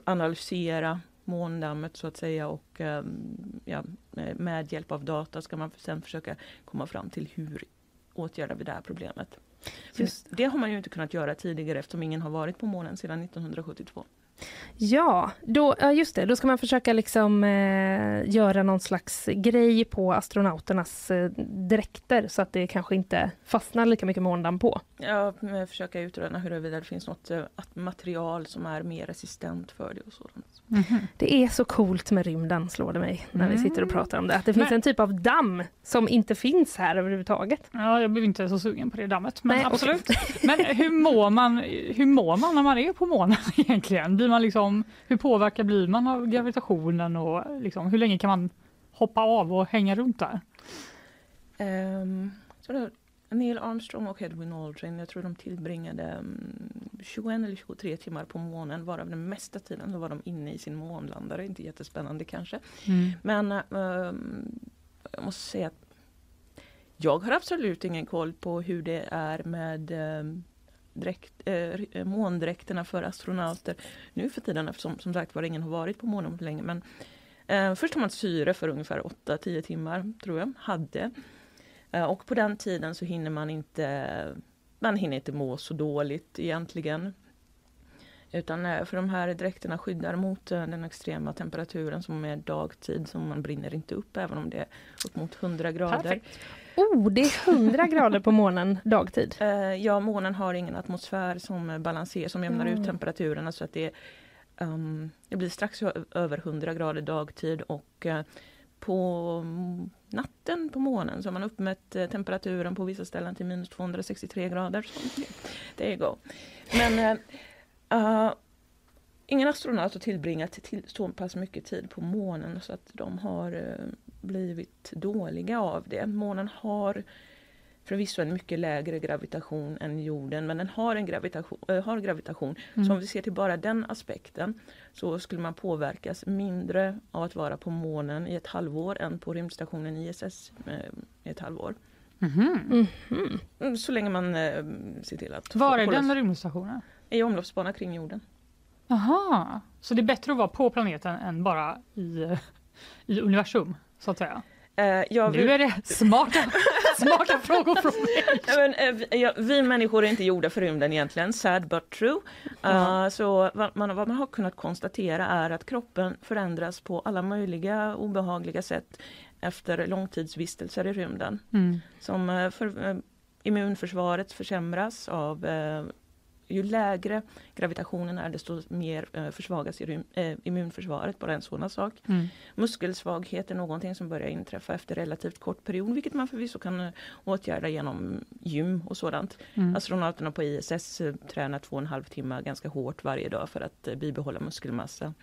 analysera måndammet så att säga och um, ja, med hjälp av data ska man sen försöka komma fram till hur åtgärdar vi det här problemet. Just. Det har man ju inte kunnat göra tidigare eftersom ingen har varit på månen sedan 1972.
Ja, då, ja, just det. Då ska man försöka liksom, eh, göra någon slags grej på astronauternas eh, dräkter så att det kanske inte fastnar lika mycket måndamm på.
Ja, försöka utröna huruvida det finns något eh, material som är mer resistent för det och sådant.
Mm -hmm. Det är så coolt med rymden, slår det mig, när mm. vi sitter och pratar om det. Att det finns men... en typ av damm som inte finns här överhuvudtaget.
Ja, jag blir inte så sugen på det dammet, men Nej, absolut. Okay. men hur mår, man, hur mår man när man är på månen egentligen? Blir man liksom, hur påverkad blir man av gravitationen och liksom, hur länge kan man hoppa av och hänga runt där?
Um, Neil Armstrong och Edwin Aldrin, jag tror de tillbringade um, 21 eller 23 timmar på månen varav den mesta tiden då var de inne i sin månlandare. Inte jättespännande kanske. Mm. Men um, jag måste säga att jag har absolut ingen koll på hur det är med um, dräkt, eh, eh, måndräkterna för astronauter nu för tiden eftersom som sagt var ingen har varit på månen på länge. Men, eh, först har man syre för ungefär 8-10 timmar tror jag, hade. Eh, och på den tiden så hinner man inte man hinner inte må så dåligt egentligen. Utan för de här dräkterna skyddar mot den extrema temperaturen som är dagtid, som man brinner inte upp även om det är upp mot 100 grader. Perfekt.
Oh, det är 100 grader på månen dagtid?
Uh, ja, månen har ingen atmosfär som balanserar, som jämnar mm. ut temperaturerna så att det, um, det blir strax över 100 grader dagtid och uh, på natten på månen så har man uppmätt temperaturen på vissa ställen till minus 263 grader. Så det är go. Men ingen astronaut har tillbringat till så pass mycket tid på månen så att de har blivit dåliga av det. Månen har förvisso en mycket lägre gravitation än jorden men den har en gravitation. Äh, har gravitation. Mm. Så om vi ser till bara den aspekten så skulle man påverkas mindre av att vara på månen i ett halvår än på rymdstationen ISS eh, i ett halvår. Mm -hmm. Så länge man äh, ser till att...
Var är den rymdstationen?
I omloppsbana kring jorden.
Jaha, så det är bättre att vara på planeten än bara i, i universum? så att säga? Uh, ja, vi... Nu är det smarta, smarta frågor från mig.
Men, uh, ja, vi människor är inte gjorda för rymden egentligen, sad but true. Uh, så vad man, vad man, har kunnat konstatera är att kroppen förändras på alla möjliga obehagliga sätt efter långtidsvistelser i rymden. Mm. Som för, immunförsvaret försämras av ju lägre gravitationen är desto mer eh, försvagas eh, immunförsvaret, bara en sådan sak. Mm. Muskelsvaghet är någonting som börjar inträffa efter relativt kort period, vilket man förvisso kan eh, åtgärda genom gym och sådant. Mm. Astronauterna på ISS tränar två och en halv timme ganska hårt varje dag för att eh, bibehålla muskelmassa.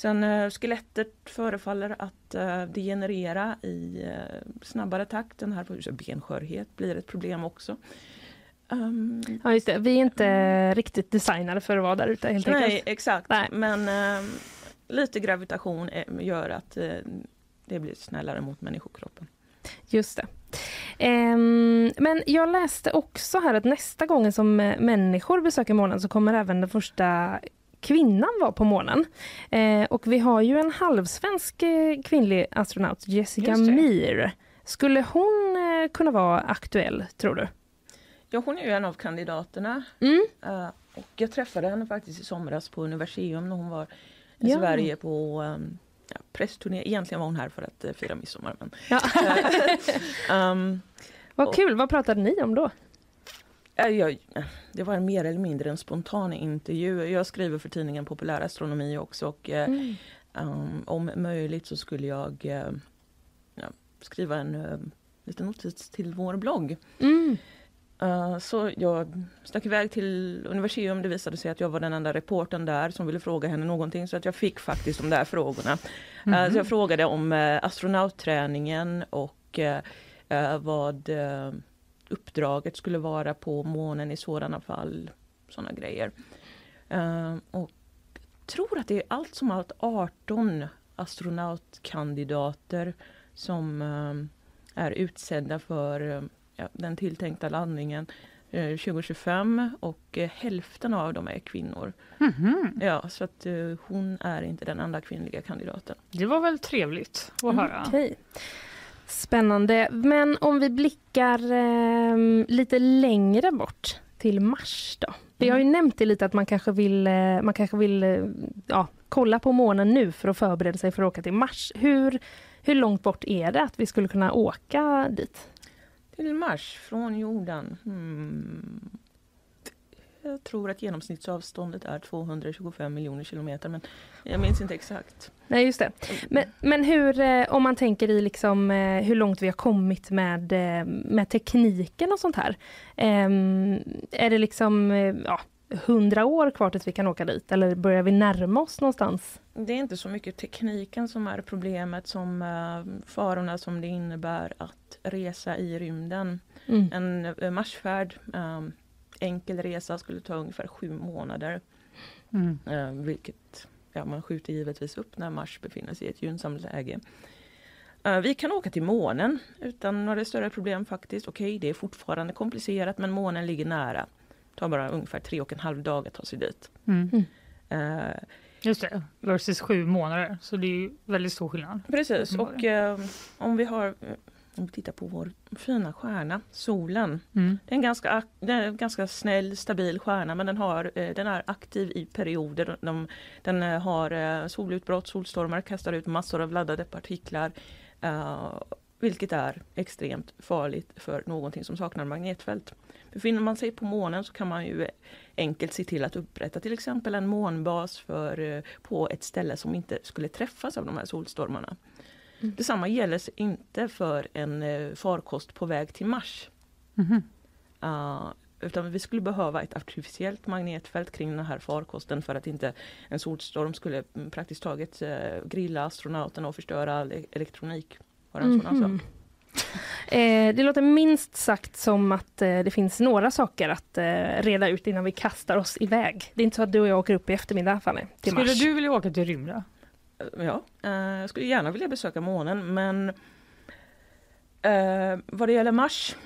Sen eh, skelettet förefaller att eh, degenerera i eh, snabbare takt. Den här benskörhet blir ett problem också.
Um, ja just det, vi är inte mm. riktigt designade för att vara där ute helt
Nej enkelt. exakt, Nej. men um, lite gravitation gör att uh, det blir snällare mot människokroppen.
Just det. Um, men jag läste också här att nästa gång som eh, människor besöker månen så kommer även den första kvinnan vara på månen. Eh, och vi har ju en halvsvensk eh, kvinnlig astronaut, Jessica Meir. Skulle hon eh, kunna vara aktuell, tror du?
Ja, hon är ju en av kandidaterna. Mm. Uh, och jag träffade henne faktiskt i somras på Universium när hon var i ja. Sverige på um, ja, pressturné. Egentligen var hon här för att uh, fira midsommar. Men, ja.
um, Vad och, kul, vad pratade ni om då?
Uh, jag, det var mer eller mindre en spontan intervju. Jag skriver för tidningen Populär Astronomi också och mm. um, om möjligt så skulle jag skriva en liten notis till vår blogg. Mm. Uh, så jag stack iväg till Universium. Det visade sig att jag var den enda reporten där som ville fråga henne någonting. Så att jag fick faktiskt de där frågorna. Mm -hmm. uh, så jag frågade om uh, astronautträningen och vad uppdraget skulle vara på månen i sådana fall. Sådana grejer. och tror att det är allt som allt 18 astronautkandidater som är utsedda för den tilltänkta landningen 2025 eh, och eh, hälften av dem är kvinnor. Mm -hmm. Ja, så att eh, hon är inte den enda kvinnliga kandidaten.
Det var väl trevligt att mm. höra.
Okay. Spännande. Men om vi blickar eh, lite längre bort till Mars då. Vi har ju mm. nämnt det lite att man kanske vill, man kanske vill ja, kolla på månen nu för att förbereda sig för att åka till Mars. Hur, hur långt bort är det att vi skulle kunna åka dit?
Till Mars från jorden? Hmm. Jag tror att genomsnittsavståndet är 225 miljoner kilometer men jag minns inte exakt.
Nej just det. Men, men hur, eh, om man tänker i liksom eh, hur långt vi har kommit med, eh, med tekniken och sånt här. Ehm, är det liksom, ja, hundra år kvar tills vi kan åka dit? Eller börjar vi närma oss någonstans?
Det är inte så mycket tekniken som är problemet som uh, farorna som det innebär att resa i rymden. Mm. En uh, Marsfärd, um, enkel resa skulle ta ungefär sju månader. Mm. Uh, vilket ja, man skjuter givetvis upp när Mars befinner sig i ett gynnsamt läge. Uh, vi kan åka till månen utan några större problem faktiskt. Okej, okay, det är fortfarande komplicerat men månen ligger nära. Det tar bara ungefär tre och en halv dag att ta sig dit.
Mm. Uh, Just det, versus sju månader. Så det är ju väldigt stor skillnad.
Precis, och uh, om vi har om vi tittar på vår fina stjärna, solen. Mm. Det, är en ganska, det är en ganska snäll, stabil stjärna men den, har, eh, den är aktiv i perioder. De, den eh, har eh, solutbrott, solstormar, kastar ut massor av laddade partiklar. Uh, vilket är extremt farligt för någonting som saknar magnetfält. Befinner man sig på månen så kan man ju enkelt se till att upprätta till exempel en månbas för, på ett ställe som inte skulle träffas av de här solstormarna. Mm. Detsamma gäller inte för en uh, farkost på väg till Mars. Mm. Uh, utan vi skulle behöva ett artificiellt magnetfält kring den här farkosten för att inte en solstorm skulle mm, praktiskt taget uh, grilla astronauterna och förstöra all e-, elektronik. Var en mm -hmm.
Eh, det låter minst sagt som att eh, det finns några saker att eh, reda ut innan vi kastar oss iväg. Det är inte så att du och jag åker upp i eftermiddag, Fanny, till
Skulle
Mars.
du vilja åka till rymden?
Ja, eh, jag skulle gärna vilja besöka månen men eh, vad det gäller Mars,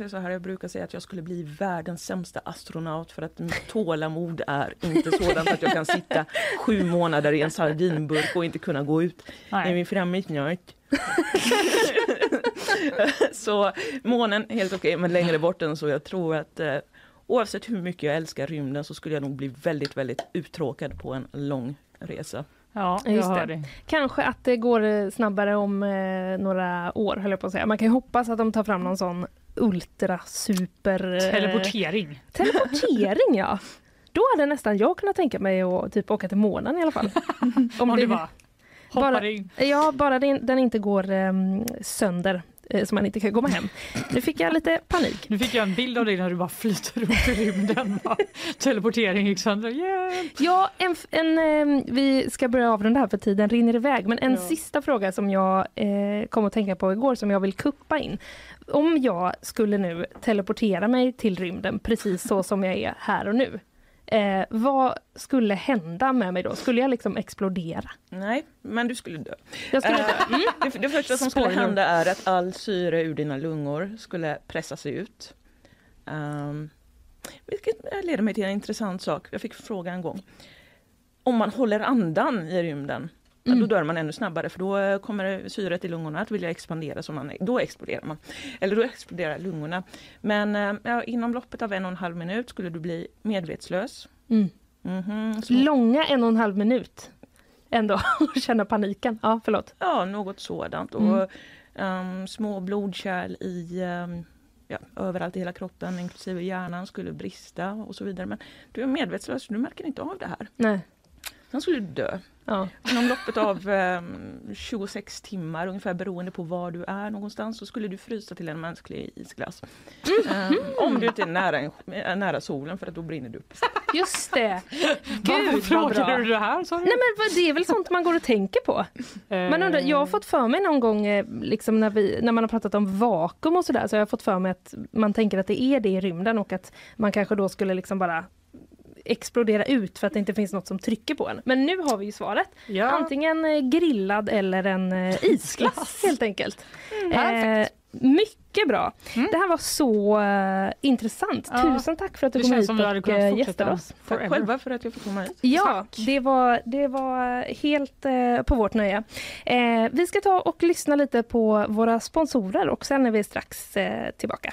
jag, så här, jag brukar säga att jag skulle bli världens sämsta astronaut för att mitt tålamod är inte sådant att jag kan sitta sju månader i en sardinburk och inte kunna gå ut. Nej. Är vi framme snart? så månen, helt okej, okay, men längre bort än så. Jag tror att eh, oavsett hur mycket jag älskar rymden så skulle jag nog bli väldigt, väldigt uttråkad på en lång resa.
Ja, jag Just hör det.
Kanske att det går snabbare om eh, några år, höll jag på att säga. Man kan ju hoppas att de tar fram någon sån ultra super...
Eh, teleportering.
Teleportering, ja. Då hade nästan jag kunnat tänka mig att typ åka till månen i alla fall.
om, om det, bara
bara, in. Ja, bara den, den inte går um, sönder Eh, så man inte kan komma hem. Nu fick jag lite panik.
Nu fick jag en bild av dig när du bara flyter runt i rymden. Teleportering gick sönder. Yeah.
Ja, en, en, ehm, vi ska börja avrunda här för tiden rinner iväg. Men en ja. sista fråga som jag eh, kom att tänka på igår som jag vill kuppa in. Om jag skulle nu teleportera mig till rymden precis så som jag är här och nu. Eh, vad skulle hända med mig då? Skulle jag liksom explodera?
Nej, men du skulle dö.
Jag skulle dö.
Eh, mm. det, det, första som skulle hända är att all syre ur dina lungor skulle pressas ut. Um, vilket leder mig till en intressant sak. Jag fick fråga en gång. Om man håller andan i rymden, Mm. Då dör man ännu snabbare för då kommer syret i lungorna att vilja expandera, så man, då exploderar man. Eller då exploderar lungorna. Men eh, ja, inom loppet av en och en halv minut skulle du bli medvetslös.
Mm. Mm -hmm, Långa en och en halv minut ändå, och känna paniken. Ja, förlåt.
Ja, något sådant. Och, um, små blodkärl i um, ja, överallt i hela kroppen, inklusive hjärnan, skulle brista och så vidare. Men du är medvetslös, du märker inte av det här.
Nej.
Sen skulle du dö. Ja. Inom loppet av eh, 26 timmar ungefär beroende på var du är någonstans så skulle du frysa till en mänsklig isglass. Mm. Eh, om du inte är nära, en, nära solen för att då brinner du upp.
Just det!
Gud vad bra! du det här?
Sorry. Nej men det är väl sånt man går och tänker på. Man undrar, jag har fått för mig någon gång eh, liksom när, vi, när man har pratat om vakuum och sådär så jag har fått för mig att man tänker att det är det i rymden och att man kanske då skulle liksom bara explodera ut för att det inte finns något som trycker på en. Men nu har vi ju svaret. Ja. Antingen eh, grillad eller en eh, isglass helt enkelt. Mm, eh, mycket bra. Mm. Det här var så uh, intressant. Ja. Tusen tack för att du det kom hit och uh, gästade oss.
Tack själva för att jag fick komma hit.
Ja, det var, det var helt uh, på vårt nöje. vi ska ta och lyssna lite på våra sponsorer och sen är vi strax tillbaka.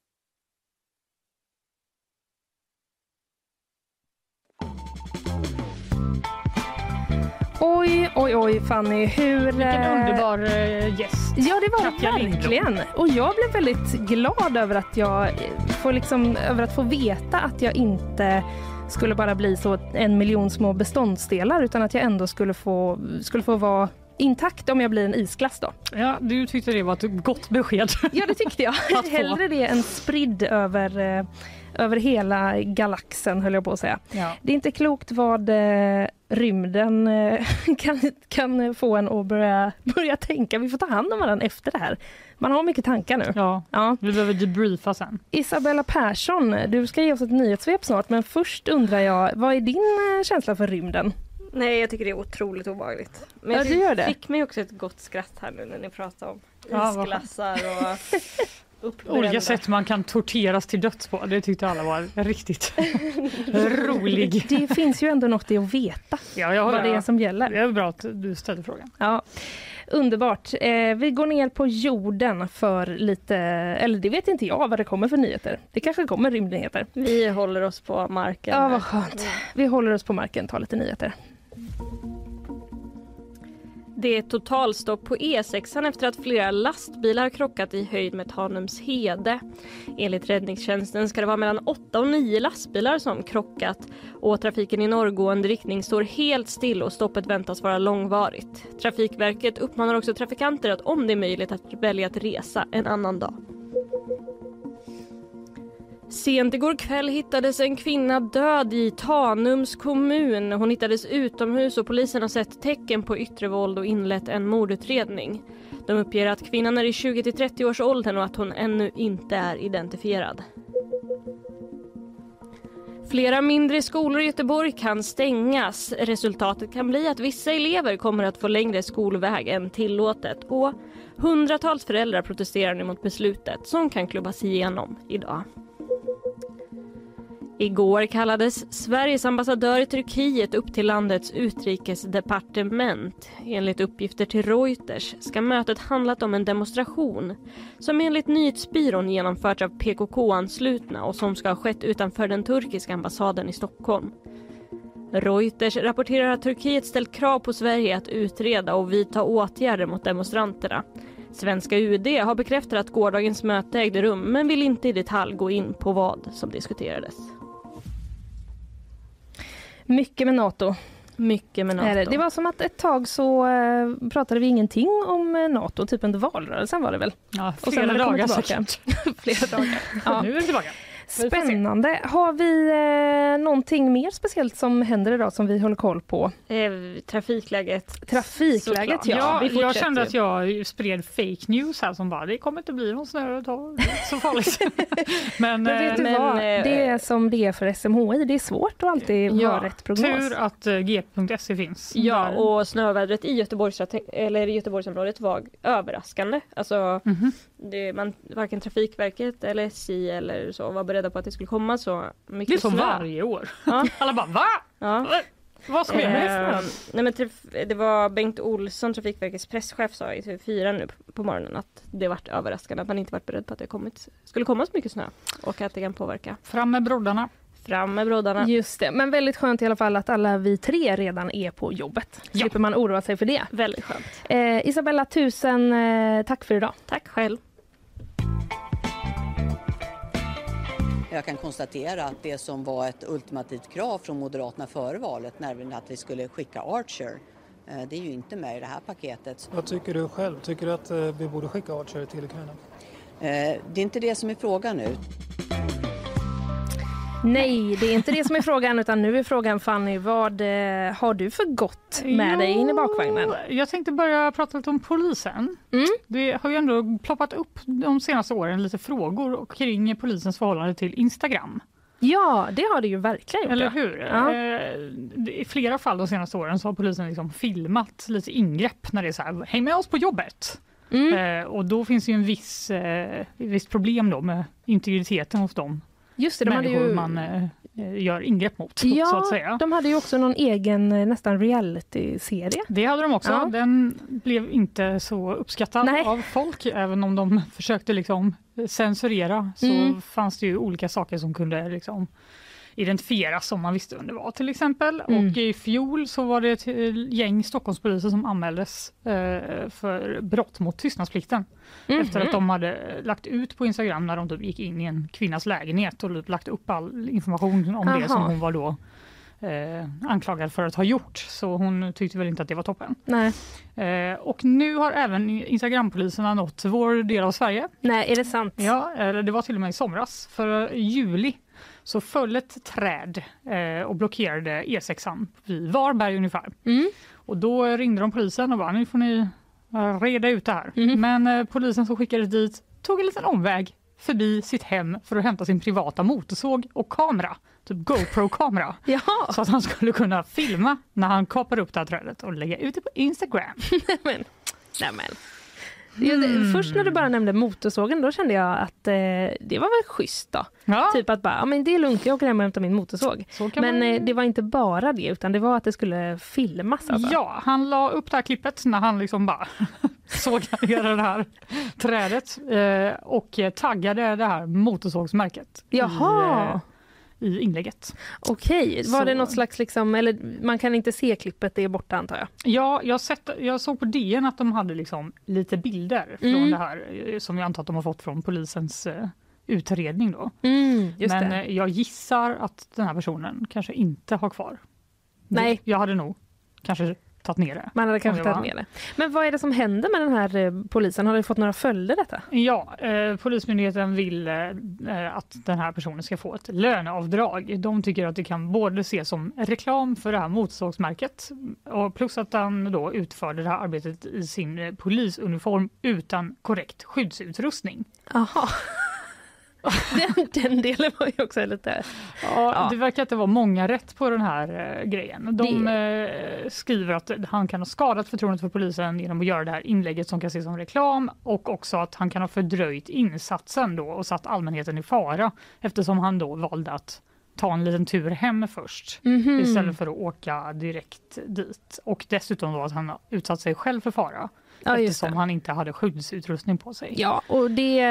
Oj, oj, oj Fanny. Hur...
Vilken
eh,
underbar eh, gäst.
Ja, det var
Katja
det
Lindblom.
verkligen. Och jag blev väldigt glad över att jag eh, får liksom, över att få veta att jag inte skulle bara bli så en miljon små beståndsdelar utan att jag ändå skulle få, skulle få vara intakt om jag blir en isglass då.
Ja, du tyckte det var ett gott besked.
Ja, det tyckte jag. Hellre det än spridd över, över hela galaxen höll jag på att säga.
Ja.
Det är inte klokt vad rymden eh, kan, kan få en att börja, börja tänka. Vi får ta hand om varandra efter det här. Man har mycket tankar nu.
ja,
Ja.
vi behöver debriefa sen.
Isabella Persson, du ska ge oss ett nyhetssvep snart men först undrar jag, vad är din eh, känsla för rymden?
Nej, jag tycker det är otroligt obehagligt. Men
Ja,
jag
du gör det.
fick mig också ett gott skratt här nu när ni pratar om
Ja,
isglassar och.
Olika sätt man kan torteras till döds på. Det tyckte alla var riktigt rolig.
Det finns ju ändå något i att veta
Ja, jag
vad det är som gäller.
Det är bra att du ställde frågan.
Ja, underbart. Eh, vi går ner på jorden för lite, eller det vet inte jag vad det kommer för nyheter. Det kanske kommer rymdnyheter.
Vi håller oss på marken.
Ja, vad skönt. Vi håller oss på marken, tar lite nyheter.
Det är totalstopp på E6 efter att flera lastbilar krockat i höjd med Tanumshede. Enligt räddningstjänsten ska det vara mellan 8 och 9 lastbilar som krockat och trafiken i norrgående riktning står helt still och stoppet väntas vara långvarigt. Trafikverket uppmanar också trafikanter att om det är möjligt att välja att resa en annan dag. Sent igår kväll hittades en kvinna död i Tanums kommun. Hon hittades utomhus och polisen har sett tecken på yttre våld och inlett en mordutredning. De uppger att kvinnan är i 20-30 års åldern och att hon ännu inte är identifierad. Flera mindre skolor i Göteborg kan stängas. Resultatet kan bli att vissa elever kommer att få längre skolväg än tillåtet och hundratals föräldrar protesterar nu mot beslutet som kan klubbas igenom idag. Igår kallades Sveriges ambassadör i Turkiet upp till landets utrikesdepartement. Enligt uppgifter till Reuters ska mötet handlat om en demonstration som enligt nyhetsbyrån genomförts av PKK-anslutna och som ska ha skett utanför den turkiska ambassaden i Stockholm. Reuters rapporterar att Turkiet ställt krav på Sverige att utreda och vidta åtgärder mot demonstranterna. Svenska UD har bekräftat att gårdagens möte ägde rum men vill inte i detalj gå in på vad som diskuterades.
Mycket med Nato.
Mycket med. NATO.
det var som att ett tag så eh, pratade vi ingenting om eh, Nato, typ under valrörelsen var det väl?
Ja, flera dagar säkert.
Flera dagar. Ja.
Nu är vi tillbaka.
Spännande. Har vi eh, någonting mer speciellt som händer idag som vi håller koll på?
Eh, trafikläget.
Trafikläget ja.
Ja, jag kände att jag spred fake news här som bara det kommer inte bli någon snö är inte så farligt. Men,
Men vet du
men,
vad?
eh,
Det är som det är för SMHI. Det är svårt att alltid
Ja,
ha rätt prognos.
tur att eh, g.se finns.
Ja,
Där-
och snövädret i Göteborgs, eller Göteborgsområdet var överraskande. Alltså,
Mhm.
Det, man, varken Trafikverket eller SJ eller så var beredda på att det skulle komma så mycket
Det är som
snö.
varje år.
Ja.
Alla bara va?
Ja.
Vad sker med
Eh, nej men det var Bengt Olsson, Trafikverkets presschef, sa i TV4 nu på morgonen att det varit överraskande att man inte varit beredd på att det kommit, skulle komma så mycket snö och att det kan påverka.
Fram med broddarna.
Fram med broddarna.
Just det, men väldigt skönt i alla fall att alla vi tre redan är på jobbet.
Ja.
Slipper man oroa sig för det.
Väldigt skönt.
Eh, Isabella, tusen eh, tack för idag.
Tack själv.
Jag kan konstatera att det som var ett ultimativt krav från Moderaterna före valet, nämligen att vi skulle skicka Archer, eh, det är ju inte med i det här paketet.
Vad tycker du själv? Tycker du att eh, vi borde skicka Archer till Ukraina?
Eh, Det är inte det som är frågan nu.
Nej, det är inte det som är frågan utan nu är frågan Fanny, vad eh, har du för gott med dig in i bakvagnen?
Jag tänkte börja prata lite om polisen.
Mm.
Det har ju ändå ploppat upp de senaste åren lite frågor kring polisens förhållande till Instagram.
Ja, det har det ju verkligen gjort.
Eller hur?
Ja.
Eh, I flera fall de senaste åren så har polisen liksom filmat lite ingrepp när det är så här, häng med oss på jobbet.
Mm.
Eh, och då finns ju en viss, eh, visst problem då med integriteten hos de
Just det, de hade
människor
ju...
man eh, gör ingrepp mot. så
Ja,
att säga.
de hade ju också någon egen eh, nästan reality-serie.
Det hade de också.
Ja.
Den blev inte så uppskattad
Nej.
av folk. Även om de försökte liksom censurera så
Mm.
fanns det ju olika saker som kunde liksom identifieras om man visste vem det var till exempel.
Mm.
Och i fjol så var det ett eh, gäng Stockholmspoliser som anmäldes eh, för brott mot tystnadsplikten.
Mhm.
Efter att de hade lagt ut på Instagram när de typ gick in i en kvinnas lägenhet och lagt upp all information om
Aha.
det som hon var då eh, anklagad för att ha gjort. Så hon tyckte väl inte att det var toppen. Eh, och nu har även Instagrampoliserna nått vår del av Sverige.
Nej, är det sant?
Ja, eller det var till och med i somras. För juli så föll ett träd eh, och blockerade E6an vid Varberg ungefär.
Mm.
Och då ringde de polisen och bara nu får ni eh, reda ut det här.
Mhm.
Men eh, polisen som skickades dit tog en liten omväg förbi sitt hem för att hämta sin privata motorsåg och kamera, typ GoPro-kamera. Så att han skulle kunna filma när han kapar upp det här trädet och lägga ut det på Instagram.
men, nämen.
Mm.
Först när du bara nämnde motorsågen då kände jag att eh, det var väl schysst då.
Ja.
Typ att bara, ja, men det är lugnt, jag åker hem och hämtar min motorsåg. Men
man-
eh, det var inte bara det utan det var att det skulle filmas alltså.
Ja, han la upp det här klippet när han liksom bara sågade ner det här trädet eh, och taggade det här motorsågsmärket
Jaha.
i, eh, i inlägget.
Okej, var
Så-
det något slags liksom, eller man kan inte se klippet, det är borta antar jag.
Ja, jag, sett, jag såg på DN att de hade liksom lite bilder från
Mm.
det här eh, som jag antar att de har fått från polisens eh, utredning. Då.
Mm,
Men
det.
eh, jag gissar att den här personen kanske inte har kvar.
Nej.
Jag hade nog kanske tagit ner det.
Man hade kanske tagit med det. Men vad är det som händer med den här eh, polisen? Har det fått några följder detta?
Ja, eh, Polismyndigheten vill eh, eh, att den här personen ska få ett löneavdrag. De tycker att det kan både ses som reklam för det här motorsågsmärket och plus att han då utförde det här arbetet i sin eh, polisuniform utan korrekt skyddsutrustning.
Jaha. den, den delen var ju också lite...
Ja,
Ja.
Det verkar inte vara många rätt på den här eh, grejen. De eh, skriver att han kan ha skadat förtroendet för polisen genom att göra det här inlägget som kan ses som reklam och också att han kan ha fördröjt insatsen då och satt allmänheten i fara eftersom han då valde att ta en liten tur hem först
Mhm.
istället för att åka direkt dit. Och dessutom då att han utsatt sig själv för fara
Ja,
eftersom
det.
han inte hade skyddsutrustning på sig.
Ja, och det,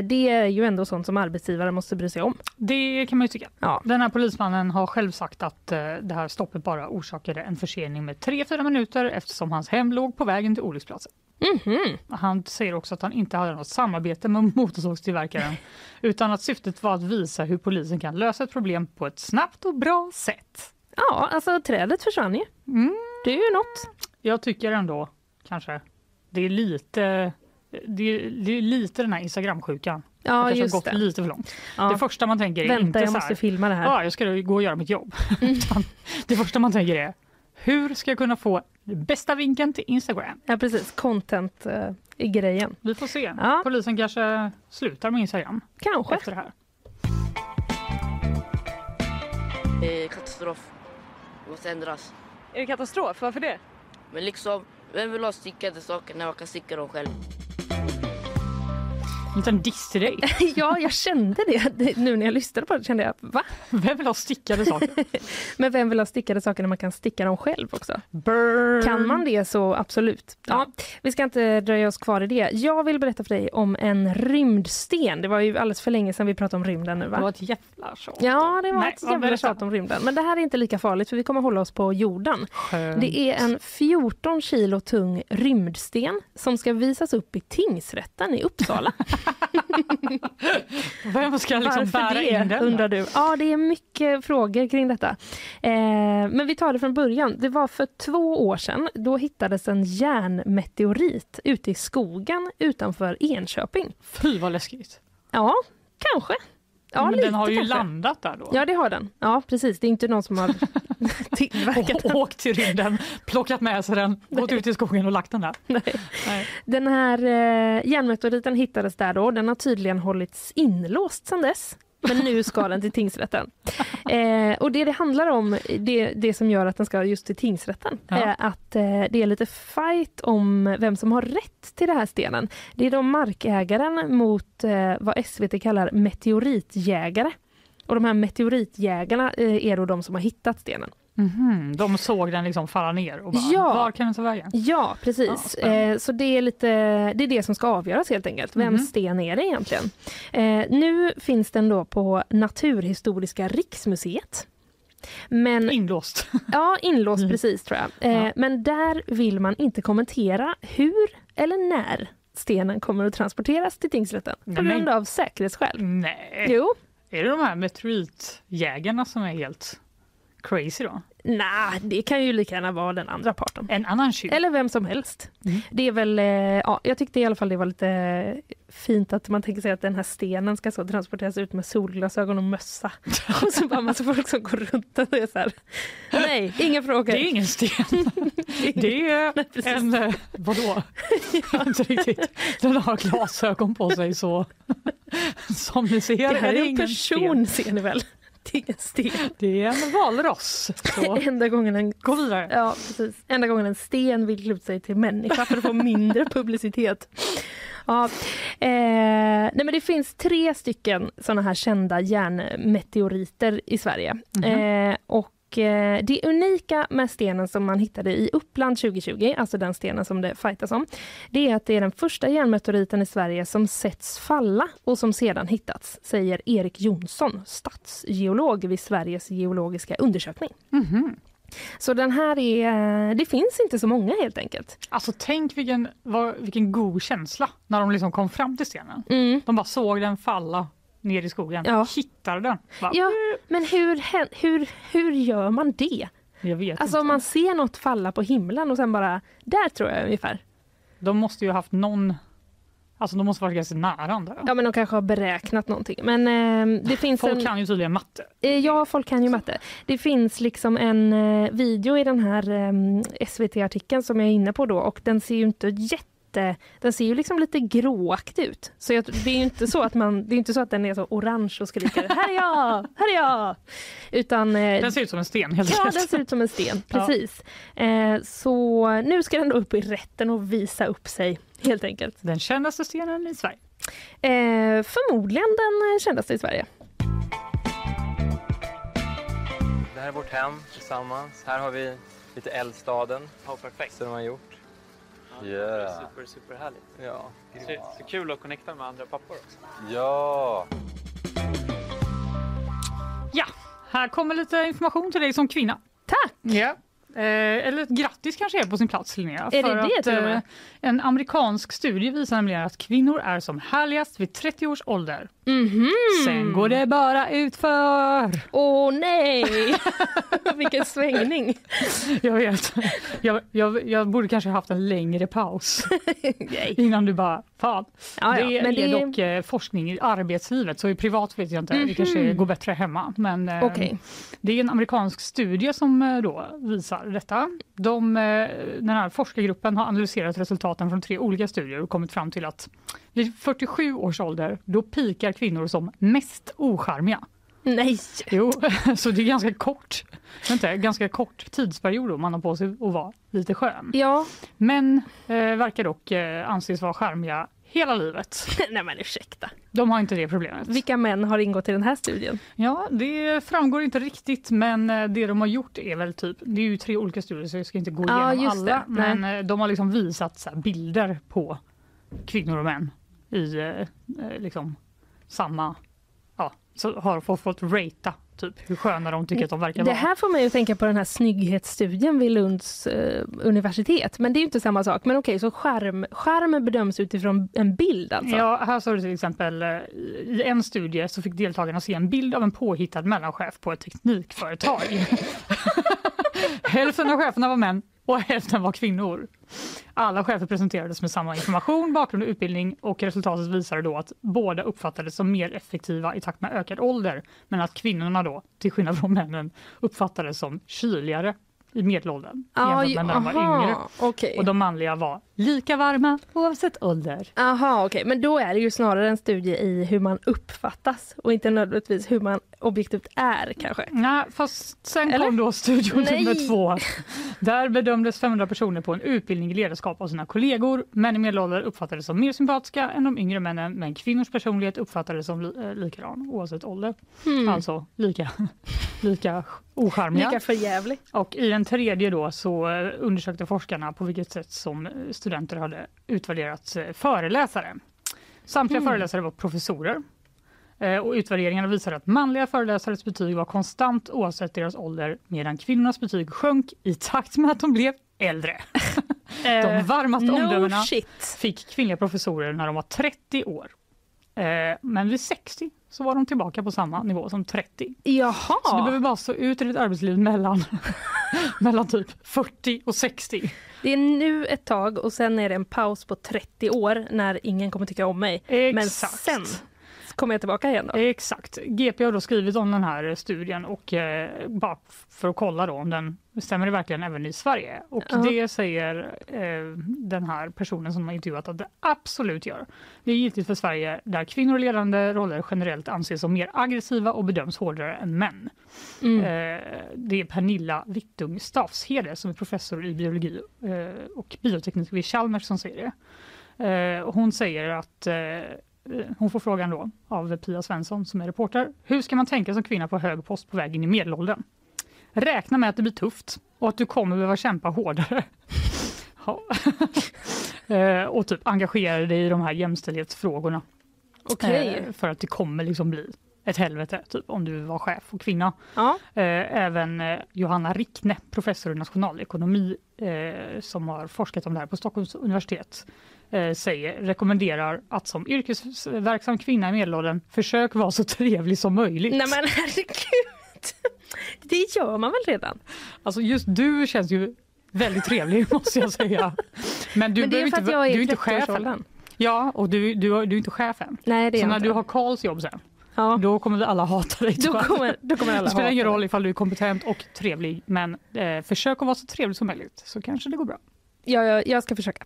det är ju ändå sånt som arbetsgivare måste bry sig om.
Det kan man ju tycka.
Ja.
Den här polismannen har själv sagt att eh, det här stoppet bara orsakade en försening med 3-4 minuter eftersom hans hem låg på vägen till olycksplatsen.
Mhm.
Han säger också att han inte hade något samarbete med motorsågstillverkaren utan att syftet var att visa hur polisen kan lösa ett problem på ett snabbt och bra sätt.
Ja, alltså trädet försvann ju.
Mm.
Det är ju något.
Jag tycker ändå kanske det är lite det är, det är lite den här Instagramsjukan. Det
Ja, just
gått
det.
lite för långt.
Ja.
Det första man tänker är
Vänta,
inte
jag
så
måste
här,
filma det här.
Ja, jag ska gå och göra mitt jobb. Utan det första man tänker är hur ska jag kunna få bästa vinkeln till Instagram?
Ja, precis. Content eh, i grejen.
Vi får se.
Ja.
Polisen kanske slutar med Instagram
Kanske.
efter det här.
Eh, katastrof. Det måste ändras.
Är det katastrof? Varför det?
Men liksom, vem vill ha stickade saker när man kan sticka dem själv?
En liten diss till dig.
ja, jag kände det. Nu när jag lyssnade på det kände jag, va?
Vem vill ha stickade saker?
Men vem vill ha stickade saker när man kan sticka dem själv också?
Burn.
Kan man det så absolut. Ja, vi ska inte dröja oss kvar i det. Jag vill berätta för dig om en rymdsten. Det var ju alldeles för länge sedan vi pratade om rymden nu va?
Det var ett jävla tjat.
Ja, det var
Nej,
ett jävla tjat om rymden. Men det här är inte lika farligt för vi kommer hålla oss på jorden.
Skönt.
Det är en 14 kilo tung rymdsten som ska visas upp i tingsrätten i Uppsala.
Vem ska liksom
Varför
bära
det,
in den?
undrar du? Ja, det är mycket frågor kring detta. Eh, men vi tar det från början. Det var för två år sedan. Då hittades en järnmeteorit ute i skogen utanför Enköping.
Fy vad läskigt.
Ja, kanske. Ja,
Men
lite
den har ju
kanske.
landat där då.
Ja, det har den. Ja, precis. Det är inte någon som har tillverkat den.
Åkt till rymden, plockat med sig den, gått ut i skogen och lagt den där.
Nej.
Nej.
Den här eh, järnmeteoriten hittades där då. Den har tydligen hållits inlåst sedan dess. Men nu ska den till tingsrätten. Eh, och det det handlar om, det, det som gör att den ska just till tingsrätten,
Ja.
är att eh, det är lite fight om vem som har rätt till den här stenen. Det är då markägaren mot eh, vad SVT kallar meteoritjägare. Och de här meteoritjägarna eh, är då de som har hittat stenen.
Mhm, De såg den liksom falla ner och bara,
Ja.
var kan den ta vägen?
Ja, precis.
Ja,
eh, så det är, lite, det är det som ska avgöras helt enkelt. Vems
Mhm.
sten är det egentligen? Eh, nu finns den då på Naturhistoriska riksmuseet. Men,
Inlåst.
ja, inlåst
Mm.
precis tror jag. Eh,
Ja.
Men där vill man inte kommentera hur eller när stenen kommer att transporteras till tingsrätten på
Nej,
grund av säkerhetsskäl.
Nej.
Jo,
är det de här meteoritjägarna som är helt crazy då?
Nej, det kan ju lika gärna vara den andra parten.
En annan tjuv?
Eller vem som helst.
Mm.
Det är väl, eh, ja, jag tyckte i alla fall det var lite fint att man tänker sig att den här stenen ska så transporteras ut med solglasögon och mössa. och så bara massa folk som går runt och är så här. Nej, inga frågor.
Det är ingen sten. Det är en, eh, vadå? Inte riktigt. Den har glasögon på sig så som ni ser
det här
är
är en person
sten.
ser ni väl? Det är ingen sten.
Det är en valross. Så
Enda gången en
gå vidare.
Ja, precis. Enda gången en sten vill klä ut sig till människa för att få mindre publicitet. Ja, eh, nej men det finns tre stycken såna här kända järnmeteoriter i Sverige.
Mhm.
Eh, och eh, det unika med stenen som man hittade i Uppland 2020, alltså den stenen som det fightas om, det är att det är den första järnmeteoriten i Sverige som setts falla och som sedan hittats, säger Erik Jonsson, stadsgeolog vid Sveriges geologiska undersökning.
Mhm.
Så den här är, det finns inte så många helt enkelt.
Alltså tänk vilken, vad, vilken god känsla när de liksom kom fram till stenen.
Mm.
De bara såg den falla ner i skogen,
Ja.
hittade den.
Ja, men hur, hur, hur gör man det?
Jag vet
Alltså om
inte.
man ser något falla på himlen och sen bara, där tror jag ungefär.
De måste ju haft någon, alltså de måste varit ganska nära andra.
Ja men de kanske har beräknat någonting. Men eh, det finns
Folk
en...
kan ju tydligen matte.
Eh, Ja, folk kan ju matte. Det finns liksom en eh, video i den här eh, SVT-artikeln som jag är inne på då och den ser ju inte jätte den ser ju liksom lite gråaktig ut. Så jag, det är ju inte så att man, det är inte så att den är så orange och skriker här är jag, här är jag. Utan eh,
Den ser ut som en sten helt
Ja, den ser ut som en sten.
Ja.
Precis. Eh, så nu ska den då upp i rätten och visa upp sig, helt enkelt.
Den kändaste stenen i Sverige.
Eh, förmodligen den kändaste i Sverige.
Det här är vårt hem tillsammans. Här har vi lite eldstaden. Ja, perfekt. Som de har gjort. Ja.
Super, super härligt.
Ja.
Så, så kul att connecta med andra pappor också.
Ja.
Ja, här kommer lite information till dig som kvinna.
Tack!
Ja. Eh, eller ett grattis kanske är på sin plats Linnea.
Är det
för
det
att,
till och med?
eh, En amerikansk studie visar nämligen att kvinnor är som härligast vid 30 års ålder.
Mhm.
Sen går det bara utför.
Åh nej! Vilken svängning!
Jag vet. Jag, jag, jag borde kanske haft en längre paus innan du bara, fan.
Ja, ja,
det
men
är
det-
dock eh, forskning i arbetslivet så i privat vet jag inte, det
Mhm.
kanske går bättre hemma. Men eh,
Okej.
det är en amerikansk studie som eh, då visar detta. De, den här forskargruppen har analyserat resultaten från tre olika studier och kommit fram till att vid 47 års ålder då pikar kvinnor som mest ocharmiga.
Nej!
Jo, så det är ganska kort, vänta, ganska kort tidsperiod då man har på sig att vara lite skön.
Ja.
Män eh, verkar dock eh, anses vara charmiga hela livet.
nej men ursäkta.
De har inte det problemet.
Vilka män har ingått i den här studien?
Ja, det framgår inte riktigt, men eh, det de har gjort är väl typ, det är ju tre olika studier så jag ska inte gå
Ja,
igenom
det.
alla,
Nej.
men eh, de har liksom visat här, bilder på kvinnor och män i eh, eh, liksom samma, ja, så har fått, fått ratea typ hur sköna de tycker att de verkar
Det
vara.
här får mig att tänka på den här snygghetsstudien vid Lunds eh, universitet. Men det är ju inte samma sak. Men okej, så skärm, skärm bedöms utifrån en bild alltså?
Ja, här står det till exempel eh, i en studie så fick deltagarna se en bild av en påhittad mellanchef på ett teknikföretag. Hälften av cheferna var män och hälften var kvinnor. Alla chefer presenterades med samma information, bakgrund och utbildning och resultatet visade då att båda uppfattades som mer effektiva i takt med ökad ålder, men att kvinnorna då, till skillnad från männen, uppfattades som kyligare i medelåldern
Ja,
jämfört med när de var yngre.
okej.
Och de manliga var lika varma oavsett ålder.
Aha, okej. Men då är det ju snarare en studie i hur man uppfattas och inte nödvändigtvis hur man objektivt är kanske.
Nej, fast sen
Eller?
kom då studion
Nej.
nummer två. Där bedömdes 500 personer på en utbildning i ledarskap av sina kollegor. Män i medelålder uppfattades som mer sympatiska än de yngre männen men kvinnors personlighet uppfattades som li- eh, likadan oavsett ålder.
Hmm.
Alltså lika, lika ocharmiga.
Lika förjävlig.
Och i den tredje då så eh, undersökte forskarna på vilket sätt som eh, studenter hade utvärderat föreläsare. Samtliga
Mm.
föreläsare var professorer. Eh, Och utvärderingarna visade att manliga föreläsares betyg var konstant oavsett deras ålder medan kvinnornas betyg sjönk i takt med att de blev äldre. De varmaste
no
omdömena
shit.
fick kvinnliga professorer när de var 30 år. Eh, Men vid 60 så var de tillbaka på samma nivå som 30.
Jaha.
Så du behöver bara stå ut i ditt arbetsliv mellan, mellan typ 40 och 60.
Det är nu ett tag och sen är det en paus på 30 år när ingen kommer tycka om mig. Men
Exakt.
sen kommer jag tillbaka igen då.
Exakt. GP har då skrivit om den här studien och eh, bara för att kolla då om den stämmer det verkligen även i Sverige. Och
Ja.
det säger eh, den här personen som har intervjuat att det absolut gör. Det är giltigt för Sverige där kvinnor i ledande roller generellt anses som mer aggressiva och bedöms hårdare än män.
Mm.
Eh, det är Pernilla Wittung Stafshede som är professor i biologi eh, och bioteknik vid Chalmers som säger det. Eh, och hon säger att eh, hon får frågan då av Pia Svensson som är reporter. Hur ska man tänka som kvinna på hög post på väg in i medelåldern? Räkna med att det blir tufft och att du kommer behöva kämpa hårdare. Eh, och typ engagera dig i de här jämställdhetsfrågorna.
Okej.
Eh, För att det kommer liksom bli ett helvete typ, om du var chef och kvinna.
Ja.
Eh, Även Johanna Rickne, professor i nationalekonomi som har forskat om det här på Stockholms universitet, eh, säger, rekommenderar att som yrkesverksam kvinna i medelåldern försök vara så trevlig som möjligt.
Nej men herregud. Det gör man väl redan?
Alltså just du känns ju väldigt trevlig måste jag säga. Men du
Men det är för
inte,
att jag är
är inte chef än.
30-årsåldern.
Ja, och du, du, du är inte chef än.
Nej det är
Så när
inte.
du har Karls jobb sen,
Ja.
då kommer alla hata dig.
Då kommer, då kommer alla
Det spelar ingen roll ifall du är kompetent och trevlig, men eh, försök att vara så trevlig som möjligt så kanske det går bra.
Ja, jag, jag ska försöka.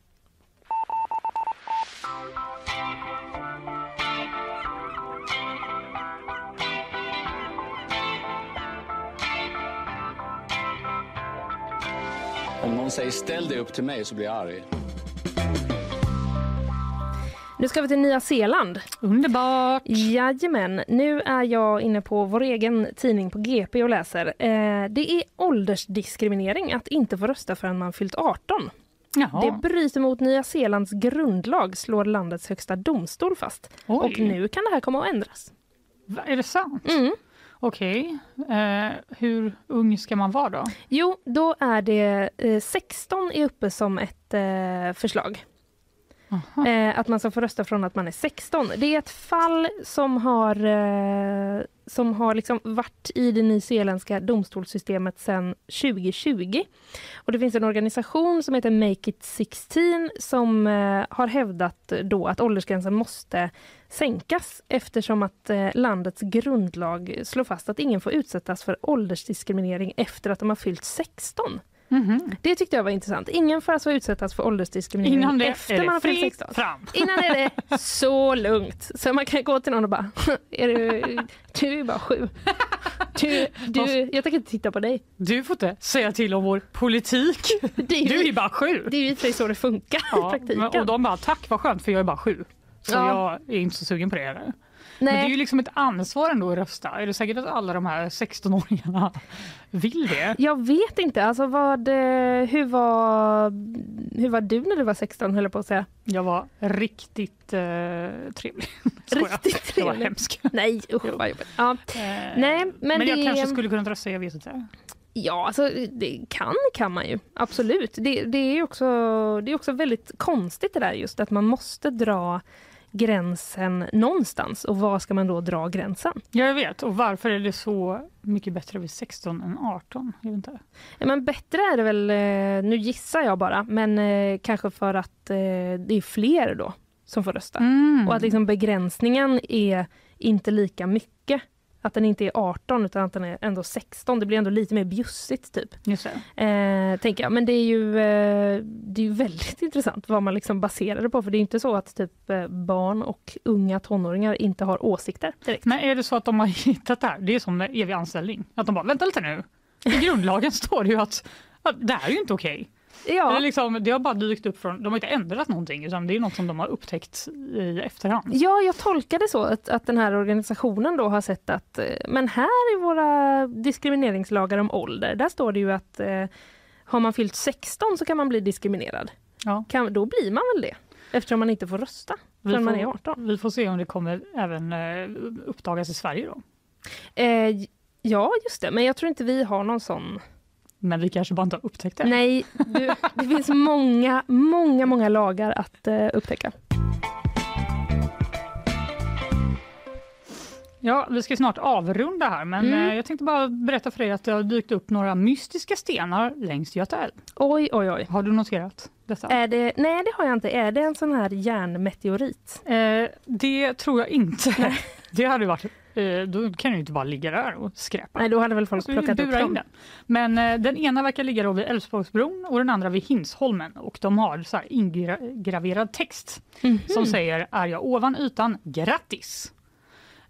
Om någon säger ställ dig upp till mig så blir jag arg.
Nu ska vi till Nya Zeeland.
Underbart!
Jajamän. Nu är jag inne på vår egen tidning på GP och läser. Eh, det är åldersdiskriminering att inte få rösta förrän man fyllt 18.
Jaha.
Det bryter mot Nya Zeelands grundlag, slår landets högsta domstol fast.
Oj.
Och nu kan det här komma att ändras.
Va, är det sant?
Mm.
Okej. Eh, hur ung ska man vara då?
Jo, då är det eh, 16 är uppe som ett eh, förslag. Eh, att man ska få rösta från att man är 16. Det är ett fall som har, eh, som har liksom varit i det nyzeeländska domstolssystemet sedan 2020. Och det finns en organisation som heter Make it 16 som eh, har hävdat då att åldersgränsen måste sänkas eftersom att eh, landets grundlag slår fast att ingen får utsättas för åldersdiskriminering efter att de har fyllt 16.
Mhm.
Det tyckte jag var intressant. Ingen får alltså utsättas för åldersdiskriminering
Innan det
efter
är
man har fyllt
fritt
16.
fram.
Innan är det så lugnt. Så man kan gå till någon och bara, är du, du är bara sju. Du, du, jag tänker inte titta på dig.
Du får inte säga till om vår politik.
Det är
Du är bara sju.
Det är ju i så det funkar i
Ja,
praktiken.
men- och de bara tack vad skönt för jag är bara sju. Så
Ja.
jag är inte så sugen på det heller. Men
Nej.
det är ju liksom ett ansvar ändå att rösta. Är det säkert att alla de här 16-åringarna vill det?
Jag vet inte, alltså vad, eh, hur, var, hur var du när du var 16 höll jag på att säga?
Jag var riktigt eh, trevlig.
Riktigt
Jag var
trevlig.
hemsk.
Nej, usch vad jobbigt. Ja.
Eh,
Nej, men,
men jag
det,
kanske skulle kunna rösta, jag vet inte.
Ja, alltså det kan kan man ju. Absolut. Det, det är också, det är också väldigt konstigt det där just att man måste dra gränsen någonstans. Och var ska man då dra gränsen?
Ja, jag vet. Och varför är det så mycket bättre vid 16 än 18? Jag vet inte.
Ja, men bättre är det väl, eh, nu gissar jag bara, men eh, kanske för att eh, det är fler då som får rösta.
Mm.
Och att liksom begränsningen är inte lika mycket att den inte är 18 utan att den är ändå 16. Det blir ändå lite mer bjussigt typ.
Just det.
Eh, tänker jag. Men det är ju, eh, det är ju väldigt intressant vad man liksom baserar det på. För det är inte så att typ eh, barn och unga tonåringar inte har åsikter direkt.
Men är det så att de har hittat det här? Det är som med evig anställning. Att de bara, vänta lite nu. I grundlagen står det ju att, att det här är ju inte okej.
Ja.
Det, är liksom, det har bara dykt upp från, de har inte ändrat någonting utan det är något som de har upptäckt i efterhand.
Ja, jag tolkar det så att, att den här organisationen då har sett att eh, men här i våra diskrimineringslagar om ålder, där står det ju att eh, har man fyllt 16 så kan man bli diskriminerad.
Ja.
Kan, då blir man väl det? Eftersom man inte får rösta förrän man
får-
är 18.
Vi får se om det kommer även eh, uppdagas i Sverige då.
Eh, ja, just det. Men jag tror inte vi har någon sån.
Men vi kanske bara inte har upptäckt det.
Nej, du, det finns många, många, många lagar att eh, upptäcka.
Ja, vi ska snart avrunda här men
Mm.
eh, jag tänkte bara berätta för dig att det har dykt upp några mystiska stenar längs Göta älv.
Oj, oj, oj.
Har du noterat detta?
Är det, nej, det har jag inte. Är det en sån här järnmeteorit?
Eh, det tror jag inte. Det hade varit, då kan ju inte bara ligga där och skräpa.
Nej, då hade väl folk
Alltså,
plockat upp dem.
den. Men eh, den ena verkar ligga då vid Älvsborgsbron och den andra vid Hinsholmen och de har så ingraverad text
Mhm.
som säger är jag ovan ytan, grattis!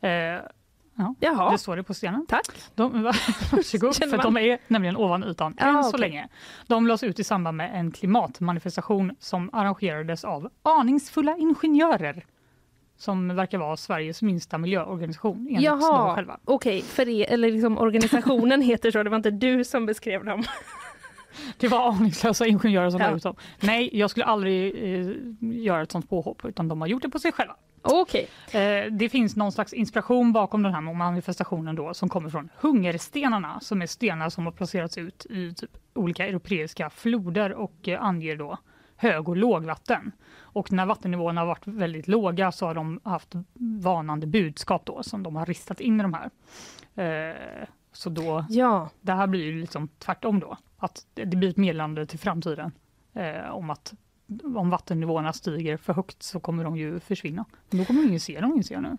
Eh, ja,
Jaha.
Det står det på stenen.
Tack.
De, varsågod, för de är nämligen ovan ytan
Ja,
än så länge. De lades ut i samband med en klimatmanifestation som arrangerades av aningsfulla ingenjörer som verkar vara Sveriges minsta miljöorganisation enligt
Jaha,
själva.
okej. För er, eller liksom organisationen heter så. Det var inte du som beskrev dem.
Det var aningslösa ingenjörer som
Ja.
ut dem. Nej, jag skulle aldrig eh, göra ett sånt påhopp utan de har gjort det på sig själva.
Okej.
Eh, det finns någon slags inspiration bakom den här manifestationen då som kommer från hungerstenarna som är stenar som har placerats ut i typ olika europeiska floder och eh, anger då hög och lågvatten. Och när vattennivåerna har varit väldigt låga så har de haft varnande budskap då som de har ristat in i de här. Eh, så då,
Ja.
det här blir ju liksom tvärtom då. Att det blir ett meddelande till framtiden eh, om att om vattennivåerna stiger för högt så kommer de ju försvinna. Men då kommer ingen se dem inser jag nu.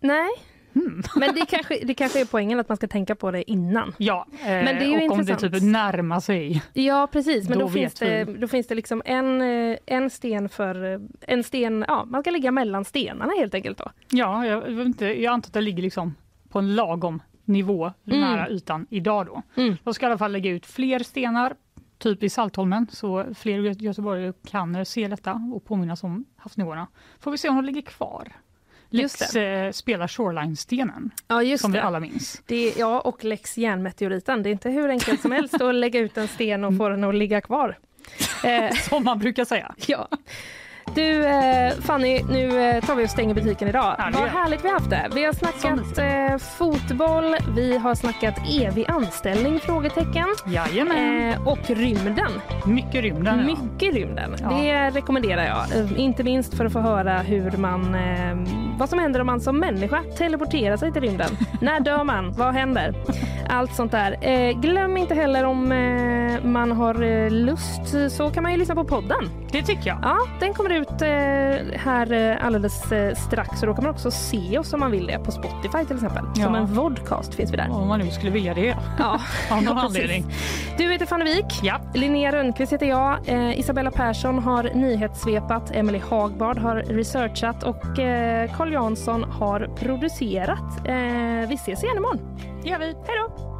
Nej.
Hmm.
Men det kanske, det kanske är poängen att man ska tänka på det innan.
Ja, eh,
Men det är ju
och om det
intressant.
typ närmar sig.
Ja precis, men
Då
då, finns, det,
vi.
då finns det liksom en, eh, en sten för eh, en sten, ja man ska ligga mellan stenarna helt enkelt då.
Ja, jag, vet inte, jag antar att det ligger liksom på en lagom nivå
Mm.
nära ytan idag då.
Mm.
De ska i alla fall lägga ut fler stenar, typ i Saltholmen, så fler gö- göteborgare kan se detta och påminnas om havsnivåerna. Får vi se om de ligger kvar.
Just
Lex eh, spelar Shoreline-stenen,
Ja
som vi
det.
alla minns.
det. Ja och lex järnmeteoriten, det är inte hur enkelt som helst att lägga ut en sten och få den att ligga kvar.
Som man brukar säga.
ja. Du eh, Fanny, nu eh, tar vi och stänger butiken idag.
Ja,
Vad härligt vi har haft det. Vi har snackat eh, fotboll, vi har snackat evig anställning? Frågetecken.
Jajamän.
Eh, och rymden.
Mycket rymden. ja.
Mycket rymden.
Ja.
Det rekommenderar jag. Inte minst för att få höra hur man, eh, vad som händer om man som människa teleporterar sig till rymden. När dör man? Vad händer? Allt sånt där. Eh, glöm inte heller om man har lust så kan man ju lyssna på podden.
Det tycker jag.
Ja, den kommer ut eh, här eh, alldeles eh, strax och då kan man också se oss om man vill det på Spotify till exempel. Som
Ja.
en vodcast finns vi där.
Om man nu skulle vilja det.
Ja,
Av någon
ja,
anledning.
Du heter Fanny Wijk.
Ja.
Linnea Rönnqvist heter jag. Isabella Persson har nyhetssvepat. Emily Hagbard har researchat och eh, Carl Jansson har producerat. Vi ses igen imorgon.
Det gör vi.
Hej då!